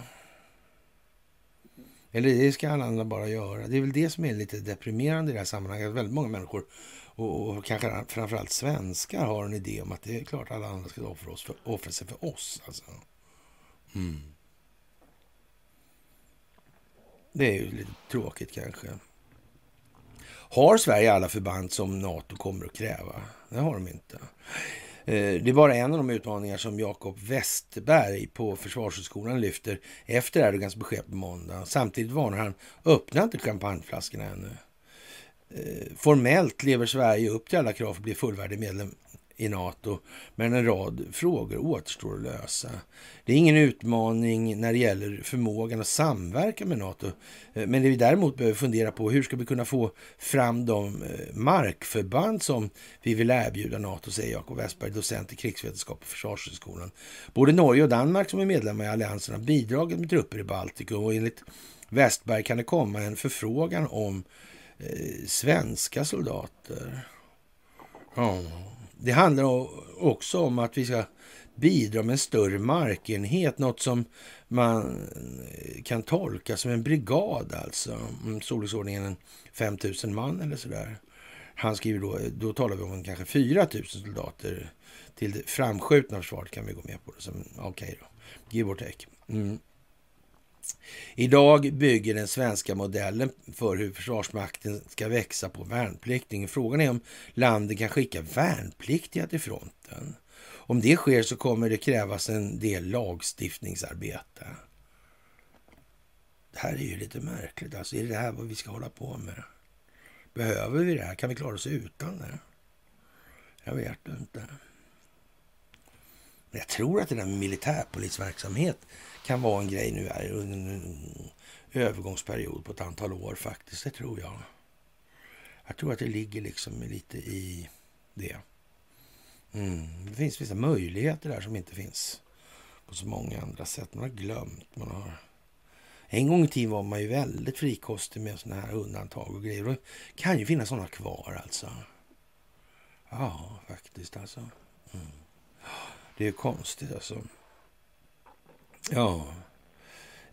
Speaker 3: Eller det ska alla andra bara göra. Det är väl det som är lite deprimerande i det här sammanhanget. Väldigt många människor, och, och kanske framförallt svenskar, har en idé om att det är klart alla andra ska offra, oss för, offra sig för oss. Alltså. Mm. Det är ju lite tråkigt kanske. Har Sverige alla förband som NATO kommer att kräva? Det har de inte. Eh, det är bara en av de utmaningar som Jakob Westberg på Försvarshögskolan lyfter efter Erdogans besked på måndag. Samtidigt varnar han, öppna inte champagneflaskorna ännu. Eh, formellt lever Sverige upp till alla krav för att bli fullvärdig medlem i NATO, men en rad frågor återstår att lösa. Det är ingen utmaning när det gäller förmågan att samverka med NATO, eh, men det vi däremot behöver fundera på hur ska vi kunna få fram de eh, markförband som vi vill erbjuda NATO, säger Jakob Westberg, docent i krigsvetenskap på Försvarshögskolan. Både Norge och Danmark som är medlemmar i alliansen har bidragit med trupper i Baltikum och enligt Westberg kan det komma en förfrågan om eh, svenska soldater. Ja. Det handlar också om att vi ska bidra med en större markenhet, något som man eh, kan tolka som en brigad alltså, storleksordningen 5 000 man eller sådär. Han skriver då, då talar vi om kanske 4 000 soldater till det framskjutna försvaret kan vi gå med på. Okej okay Okej då, give or take. Mm. Idag bygger den svenska modellen för hur Försvarsmakten ska växa på värnplikten. Frågan är om landet kan skicka värnpliktiga till fronten. Om det sker så kommer det krävas en del lagstiftningsarbete. Det här är ju lite märkligt. Alltså, är det här vad vi ska hålla på med? Behöver vi det här? Kan vi klara oss utan det? Jag vet inte. Men jag tror att det där med militärpolisverksamhet kan vara en grej nu här under en övergångsperiod på ett antal år faktiskt. Det tror jag. Jag tror att det ligger liksom lite i det. Mm. Det finns vissa möjligheter där som inte finns på så många andra sätt. Man har glömt. Man har... En gång i tiden var man ju väldigt frikostig med sådana här undantag och grejer. Det kan ju finnas sådana kvar alltså. Ja, faktiskt alltså. Mm. Det är konstigt alltså. Ja.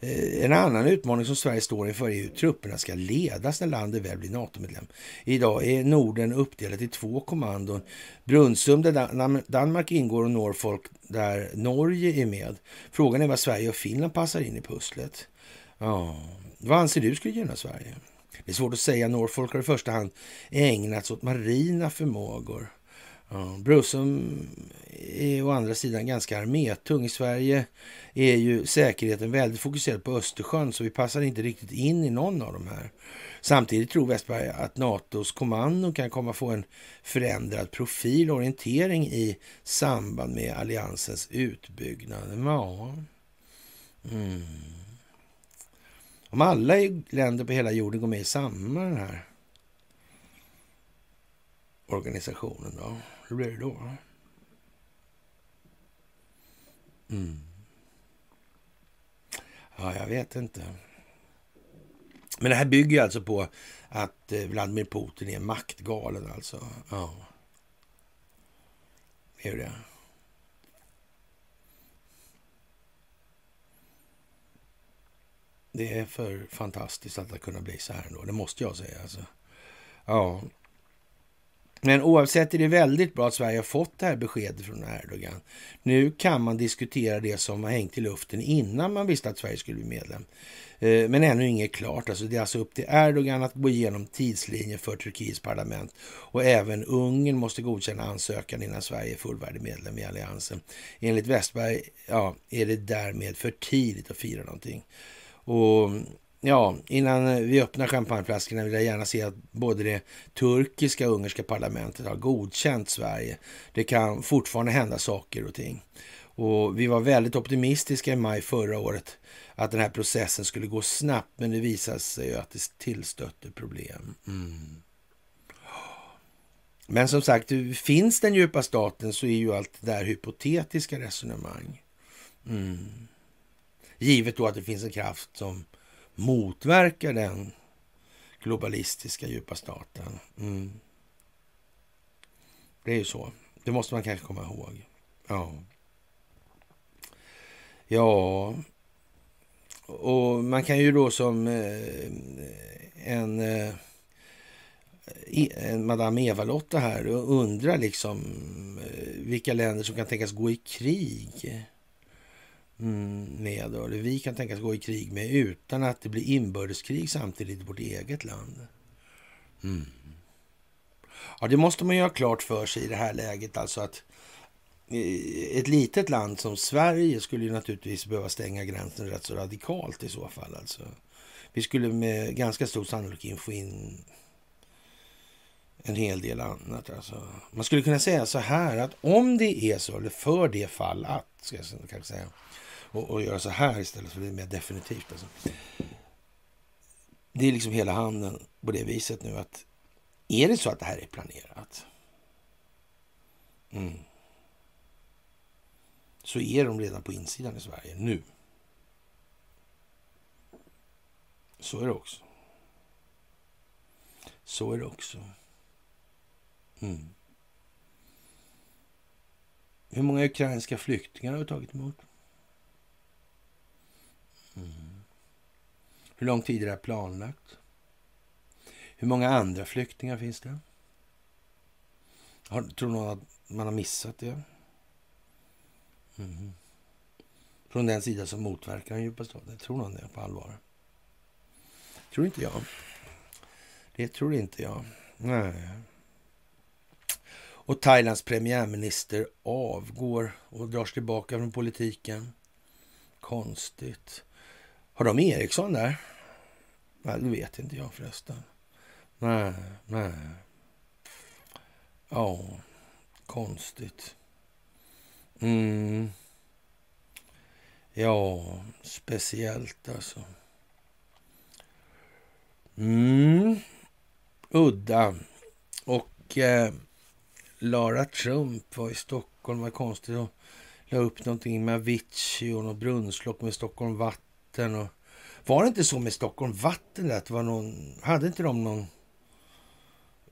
Speaker 3: Eh, en annan utmaning som Sverige står inför är hur trupperna ska ledas när landet väl blir NATO-medlem. Idag är Norden uppdelat i två kommandon. Brunnsum där Dan- Danmark ingår och Norfolk där Norge är med. Frågan är vad Sverige och Finland passar in i pusslet. Ja, vad anser du skulle gynna Sverige? Det är svårt att säga. Norfolk har i första hand ägnats åt marina förmågor. Ja, är å andra sidan ganska armétung. I Sverige är ju säkerheten väldigt fokuserad på Östersjön så vi passar inte riktigt in i någon av de här. Samtidigt tror Westberg att NATOs kommando kan komma få en förändrad profil och orientering i samband med alliansens utbyggnad. Ja. Mm. Om alla länder på hela jorden går med i samma den här organisationen då? Hur blir det då? Mm. Ja, jag vet inte. Men det här bygger alltså på att eh, Vladimir Putin är maktgalen alltså. Ja. Det är ju det. Det är för fantastiskt att det kunna bli så här ändå. Det måste jag säga alltså. Ja. Men oavsett är det väldigt bra att Sverige har fått det här beskedet från Erdogan. Nu kan man diskutera det som har hängt i luften innan man visste att Sverige skulle bli medlem. Eh, men ännu inget klart. Alltså det är alltså upp till Erdogan att gå igenom tidslinjen för Turkiets parlament. Och även Ungern måste godkänna ansökan innan Sverige är fullvärdig medlem i alliansen. Enligt Westberg ja, är det därmed för tidigt att fira någonting. Och ja, innan eh, vi öppnar champagneflaskorna vill jag gärna se att både det turkiska och ungerska parlamentet har godkänt Sverige. Det kan fortfarande hända saker och ting. Och vi var väldigt optimistiska i maj förra året att den här processen skulle gå snabbt, men det visade sig ju att det tillstötte problem. Mm. Men som sagt, finns den djupa staten så är ju allt det där hypotetiska resonemang. Mm. Givet då att det finns en kraft som motverkar den globalistiska djupa staten. Mm. Det är ju så. Det måste man kanske komma ihåg. Ja. Ja. Och man kan ju då som eh, en, eh, en Madame Eva-Lotta här undra liksom eh, vilka länder som kan tänkas gå i krig Mm, med, eller vi kan tänkas gå i krig med utan att det blir inbördeskrig samtidigt i vårt eget land. Mm. Ja, det måste man ju ha klart för sig i det här läget, alltså att eh, ett litet land som Sverige skulle ju naturligtvis behöva stänga gränsen rätt så radikalt i så fall. Alltså. Vi skulle med ganska stor sannolikhet få in en hel del annat. Alltså. Man skulle kunna säga så här att om det är så, eller för det fall att, ska jag kanske säga, och, och göra så här istället för det är mer definitivt. Alltså. Det är liksom hela handen på det viset nu att är det så att det här är planerat mm, så är de redan på insidan i Sverige nu. Så är det också. Så är det också. Mm. Hur många ukrainska flyktingar har vi tagit emot? Mm. Hur lång tid är det här planlagt? Hur många andra flyktingar finns det? Har, tror någon att man har missat det? Mm. Från den sida som motverkar den djupa staten. Tror någon det på allvar? Tror inte jag. Det tror inte jag. Nej. Och Thailands premiärminister avgår och drar sig tillbaka från politiken. Konstigt. Har de Eriksson där? Nej, det vet inte jag förresten. Nej, nej. Ja, konstigt. Mm. Ja, speciellt alltså. Mm. Udda. Och eh, Lara Trump var i Stockholm. Vad konstigt. Hon la upp någonting med Avicii och något brunnslock med Stockholm Vatten. Och, var det inte så med Stockholm Vatten? Att var någon, hade inte de någon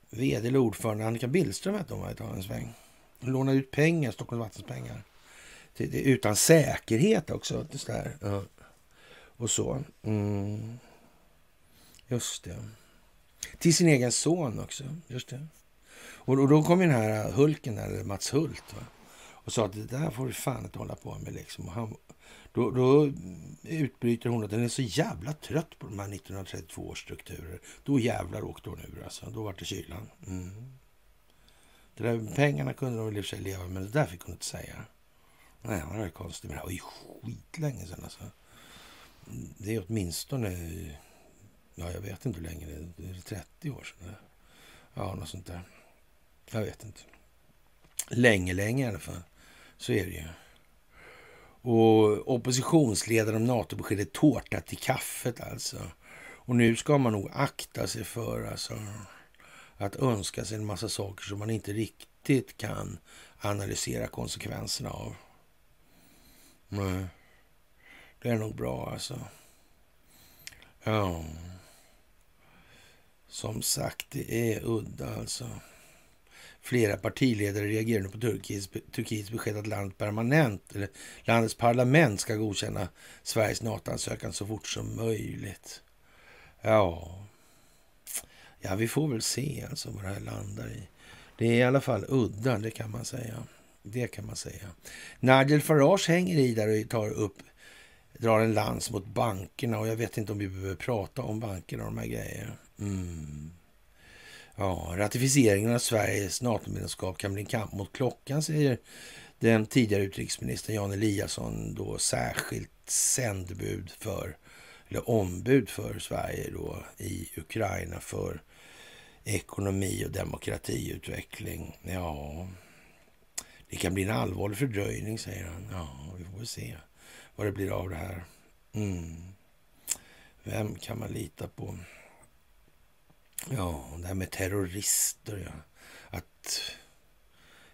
Speaker 3: vd eller ordförande? Annika Billström hette hon ett en sväng. Hon lånade ut pengar, Stockholms Vattens pengar. Till, till, utan säkerhet också. Där. Ja. Och så. Mm. Just det. Till sin egen son också. Just det. Och, och då kom ju den här Hulken, där, Mats Hult, va? och sa att det där får du fan inte hålla på med. Liksom. Och han, då, då utbryter hon att den är så jävla trött på de här 1932 års strukturer. Då jävlar åkte hon ur alltså. Då var det kylan. Mm. Det där, pengarna kunde de väl i och för sig leva men det där fick hon inte säga. Nej, det var konstigt. Men det var ju skitlänge sedan alltså. Det är åtminstone, ja jag vet inte hur länge det är. Det är 30 år sedan. Ja, något sånt där. Jag vet inte. Länge, länge i alla fall. Så är det ju. Och oppositionsledaren om NATO-beskedet tårta till kaffet alltså. Och nu ska man nog akta sig för alltså, att önska sig en massa saker som man inte riktigt kan analysera konsekvenserna av. Nej, det är nog bra alltså. Ja. Som sagt, det är udda alltså. Flera partiledare reagerar nu på Turkiets, Turkiets besked att landet permanent, eller landets parlament ska godkänna Sveriges NATO-ansökan så fort som möjligt. Ja, ja, vi får väl se alltså vad det här landar i. Det är i alla fall udda, det kan man säga. Det kan man säga. Nigel Farage hänger i där och tar upp, drar en lans mot bankerna och jag vet inte om vi behöver prata om bankerna och de här grejerna. Mm. Ja, ratificeringen av Sveriges NATO-medlemskap kan bli en kamp mot klockan, säger den tidigare utrikesministern Jan Eliasson, då särskilt sändebud för, eller ombud för Sverige då i Ukraina för ekonomi och demokratiutveckling. Ja, det kan bli en allvarlig fördröjning, säger han. Ja, vi får väl se vad det blir av det här. Mm. Vem kan man lita på? Ja, det här med terrorister. Ja. Att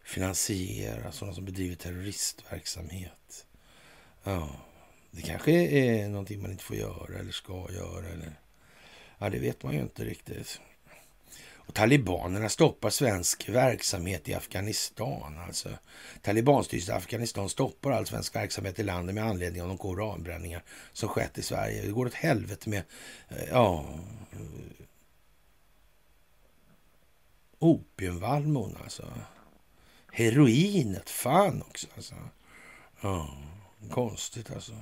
Speaker 3: finansiera sådana som bedriver terroristverksamhet. Ja, det kanske är någonting man inte får göra eller ska göra. Eller... Ja, det vet man ju inte riktigt. Och talibanerna stoppar svensk verksamhet i Afghanistan. Alltså, Talibanstyret i Afghanistan stoppar all svensk verksamhet i landet med anledning av de koranbränningar som skett i Sverige. Det går åt helvete med eh, ja, opiumvallmon alltså. Heroinet, fan också alltså. Ja, konstigt alltså.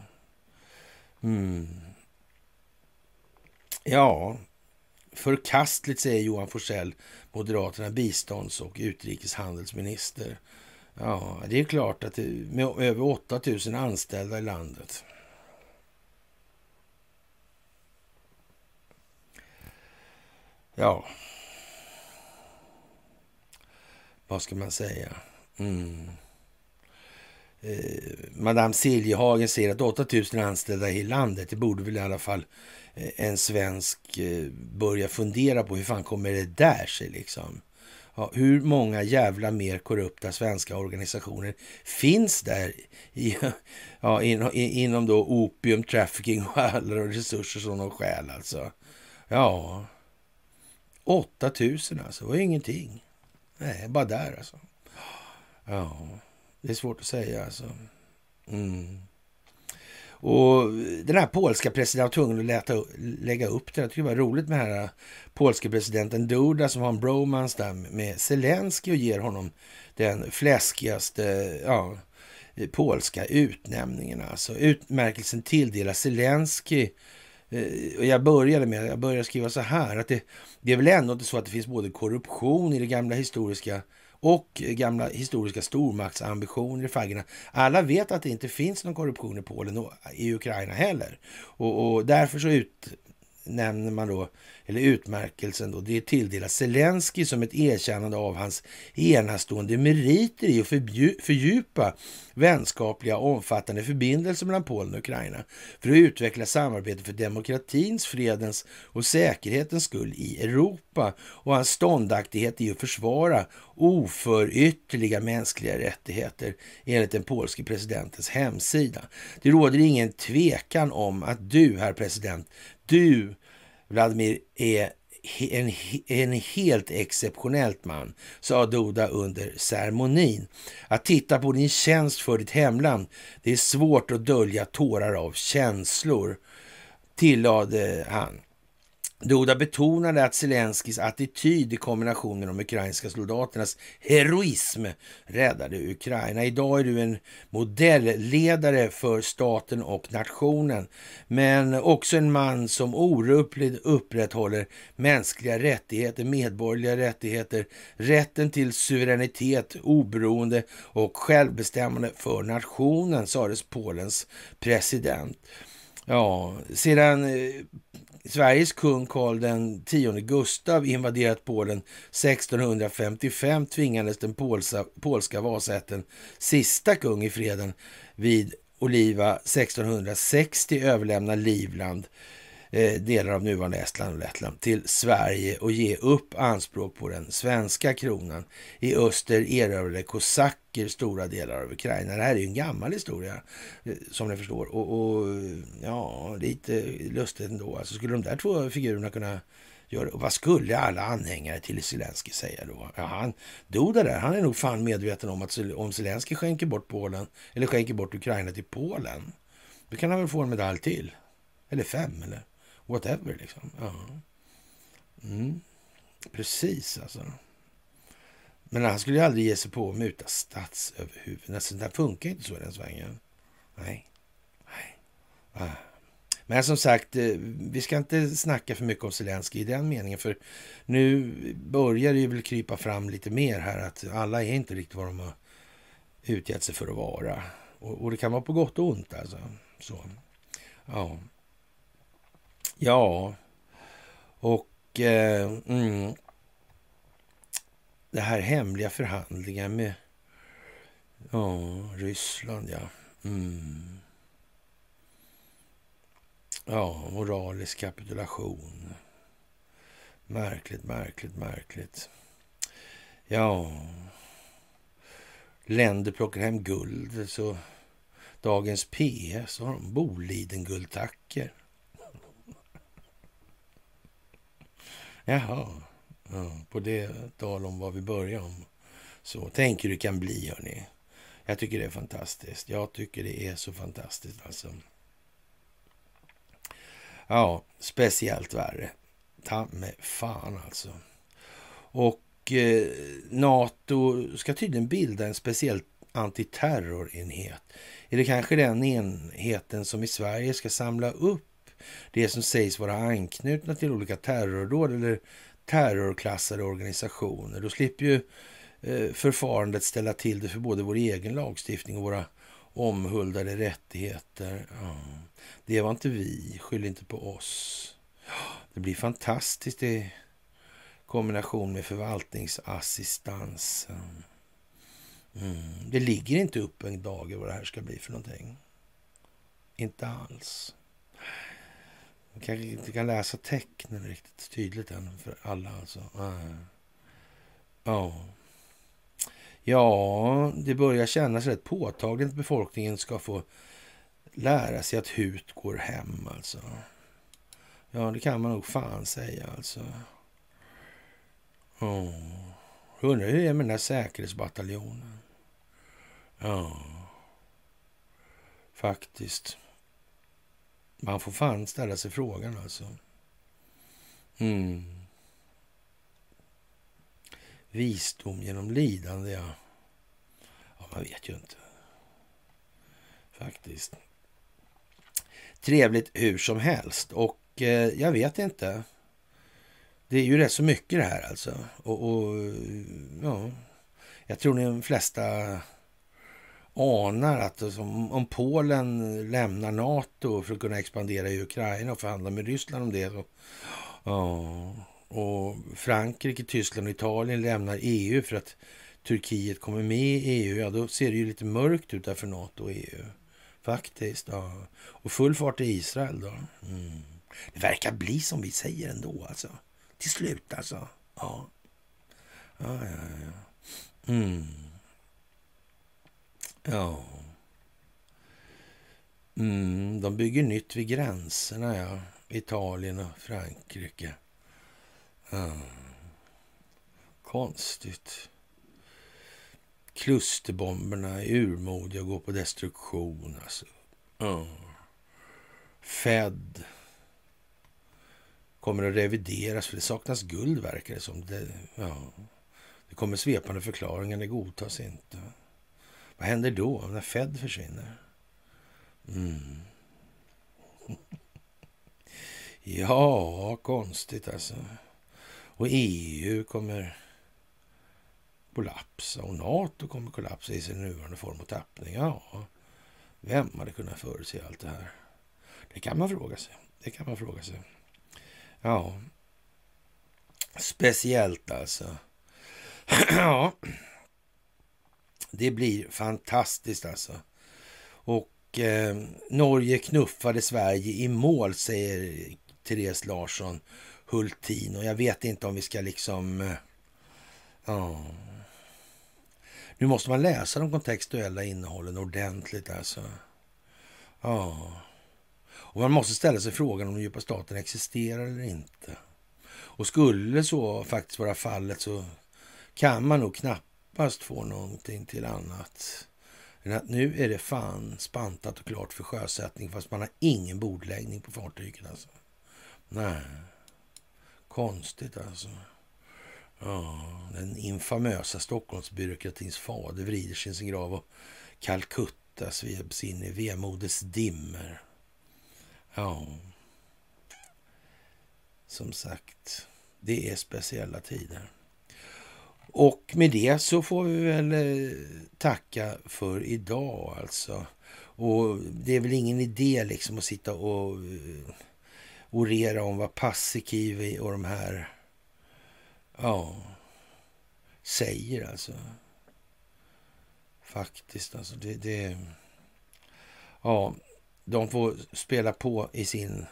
Speaker 3: Mm. Ja, förkastligt säger Johan Forsell, Moderaterna, bistånds och utrikeshandelsminister. Ja, det är klart att det, med över 8 000 anställda i landet. Ja, vad ska man säga? Mm. Eh, Madame Siljehagen säger att 8000 anställda i landet, det borde väl i alla fall eh, en svensk eh, börja fundera på. Hur fan kommer det där sig liksom? Ja, hur många jävla mer korrupta svenska organisationer finns där i, ja, in, inom då opium, trafficking och alla resurser som de stjäl alltså? Ja, 8000 alltså, det var ju ingenting. Nej, bara där alltså. Ja, det är svårt att säga alltså. Mm. Och den här polska presidenten var tvungen att läta, lägga upp det. Jag tycker det var roligt med den här polska presidenten Duda som har en bromance där med Zelensky och ger honom den fläskigaste ja, polska utnämningen. Alltså utmärkelsen tilldelas Zelensky Eh, och jag började med, jag började skriva så här, att det, det är väl ändå inte så att det finns både korruption i det gamla historiska och gamla historiska stormaktsambitioner i faggorna. Alla vet att det inte finns någon korruption i Polen och i Ukraina heller. Och, och därför så nämner man då eller utmärkelsen då, det tilldelas Zelensky som ett erkännande av hans enastående meriter i att fördjupa vänskapliga och omfattande förbindelser mellan Polen och Ukraina för att utveckla samarbete för demokratins, fredens och säkerhetens skull i Europa och hans ståndaktighet i att försvara oförytterliga mänskliga rättigheter enligt den polske presidentens hemsida. Det råder ingen tvekan om att du, herr president, du Vladimir är en, en helt exceptionellt man, sa Doda under ceremonin. Att titta på din tjänst för ditt hemland, det är svårt att dölja tårar av känslor, tillade han. Duda betonade att Zelenskis attityd i kombination med de ukrainska soldaternas heroism räddade Ukraina. Idag är du en modellledare för staten och nationen, men också en man som orubbligt upprätthåller mänskliga rättigheter, medborgerliga rättigheter, rätten till suveränitet, oberoende och självbestämmande för nationen, sades Polens president. Ja, sedan eh, Sveriges kung Karl den tionde Gustav invaderat Polen 1655 tvingades den polsa, polska Vasätten sista kung i freden vid Oliva 1660 överlämna Livland eh, delar av nuvarande Estland och Lettland till Sverige och ge upp anspråk på den svenska kronan. I öster erövrade kosacker stora delar av Ukraina. Det här är ju en gammal historia eh, som ni förstår. Och, och ja, lite lustigt ändå. Alltså skulle de där två figurerna kunna göra och vad skulle alla anhängare till Zelensky säga då? Ja, han, Duda där, han är nog fan medveten om att om Zelensky skänker bort Polen eller skänker bort Ukraina till Polen, då kan han väl få en medalj till. Eller fem, eller whatever liksom. Ja. Mm. Precis alltså. Men han skulle ju aldrig ge sig på att muta statsöverhuvuden. Alltså, det funkar inte så i den svängen. Nej. Nej. Ah. Men som sagt, eh, vi ska inte snacka för mycket om Zelensky i den meningen. För nu börjar det ju väl krypa fram lite mer här att alla är inte riktigt vad de har utgett sig för att vara. Och, och det kan vara på gott och ont alltså. Så. Ja. Ja, och eh, mm, det här hemliga förhandlingar med ja, Ryssland, ja. Mm. Ja, moralisk kapitulation. Märkligt, märkligt, märkligt. Ja, länder plockar hem guld, så dagens PS har de Boliden-guldtacker. Jaha, ja, på det tal om vad vi börjar om. Så tänk hur det kan bli, hörni. Jag tycker det är fantastiskt. Jag tycker det är så fantastiskt alltså. Ja, speciellt värre. Ta med fan alltså. Och eh, NATO ska tydligen bilda en speciell antiterrorenhet. Är det kanske den enheten som i Sverige ska samla upp det som sägs vara anknutna till olika terrordåd eller terrorklassade organisationer. Då slipper ju eh, förfarandet ställa till det för både vår egen lagstiftning och våra omhuldade rättigheter. Ja, det var inte vi, skyll inte på oss. Det blir fantastiskt i kombination med förvaltningsassistansen. Mm. Det ligger inte upp en dag vad det här ska bli för någonting. Inte alls. Man kanske inte kan läsa tecknen riktigt tydligt än för alla. Alltså. Ja. Ja, det börjar kännas rätt påtagligt att befolkningen ska få lära sig att hut går hem alltså. Ja, det kan man nog fan säga alltså. Ja. Undrar hur det är med den där säkerhetsbataljonen. Ja. Faktiskt. Man får fan ställa sig frågan alltså. Mm. Visdom genom lidande, ja. Ja, man vet ju inte. Faktiskt. Trevligt hur som helst. Och eh, jag vet inte. Det är ju rätt så mycket det här alltså. Och, och ja, jag tror de flesta anar att om Polen lämnar NATO för att kunna expandera i Ukraina och förhandla med Ryssland om det. Så, ja, och Frankrike, Tyskland och Italien lämnar EU för att Turkiet kommer med i EU. Ja, då ser det ju lite mörkt ut där för NATO och EU. Faktiskt. Ja. Och full fart i Israel då. Mm. Det verkar bli som vi säger ändå alltså. Till slut alltså. Ja. Ja, ja, ja. Mm. Ja. Mm, de bygger nytt vid gränserna, ja. Italien och Frankrike. Ja. Konstigt. Klusterbomberna är urmodiga och går på destruktion. Alltså. Ja. Fed kommer att revideras för det saknas guld verkar det som. Det, ja. det kommer svepande förklaringar, det godtas inte. Vad händer då när Fed försvinner? Mm. Ja, konstigt alltså. Och EU kommer kollapsa och NATO kommer kollapsa i sin nuvarande form och tappning. Ja, vem hade kunnat förutse allt det här? Det kan man fråga sig. Det kan man fråga sig. Ja, speciellt alltså. ja, det blir fantastiskt alltså. Och eh, Norge knuffade Sverige i mål, säger Therese Larsson Hultin. Och jag vet inte om vi ska liksom... Eh, ja. Nu måste man läsa de kontextuella innehållen ordentligt alltså. Ja. Och man måste ställa sig frågan om den djupa staten existerar eller inte. Och skulle så faktiskt vara fallet så kan man nog knappast få någonting till annat än att nu är det fan spantat och klart för sjösättning fast man har ingen bordläggning på fartyget alltså. Nej, konstigt alltså. Ja, den infamösa Stockholmsbyråkratins fader vrider sin, sin grav och Calcutta sveps in i vemodets dimmer. Ja, som sagt, det är speciella tider. Och med det så får vi väl eh, tacka för idag alltså. Och det är väl ingen idé liksom att sitta och eh, orera om vad Paasikivi och de här ja, säger alltså. Faktiskt alltså. Det, det, ja, de får spela på i sin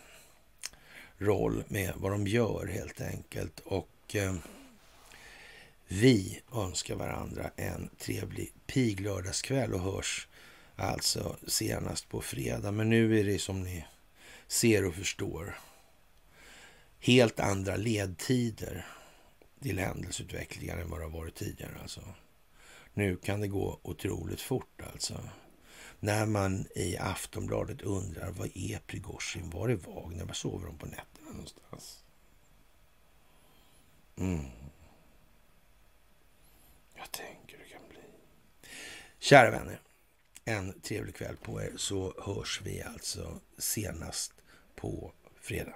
Speaker 3: roll med vad de gör helt enkelt. Och eh, vi önskar varandra en trevlig piglördagskväll och hörs alltså senast på fredag. Men nu är det som ni ser och förstår helt andra ledtider till händelseutvecklingen än vad det har varit tidigare. Alltså. Nu kan det gå otroligt fort alltså. När man i Aftonbladet undrar vad är Prigozjin, var är Wagner, var sover de på nätterna någonstans? Mm. Jag tänker det kan bli. Kära vänner, en trevlig kväll på er så hörs vi alltså senast på fredag.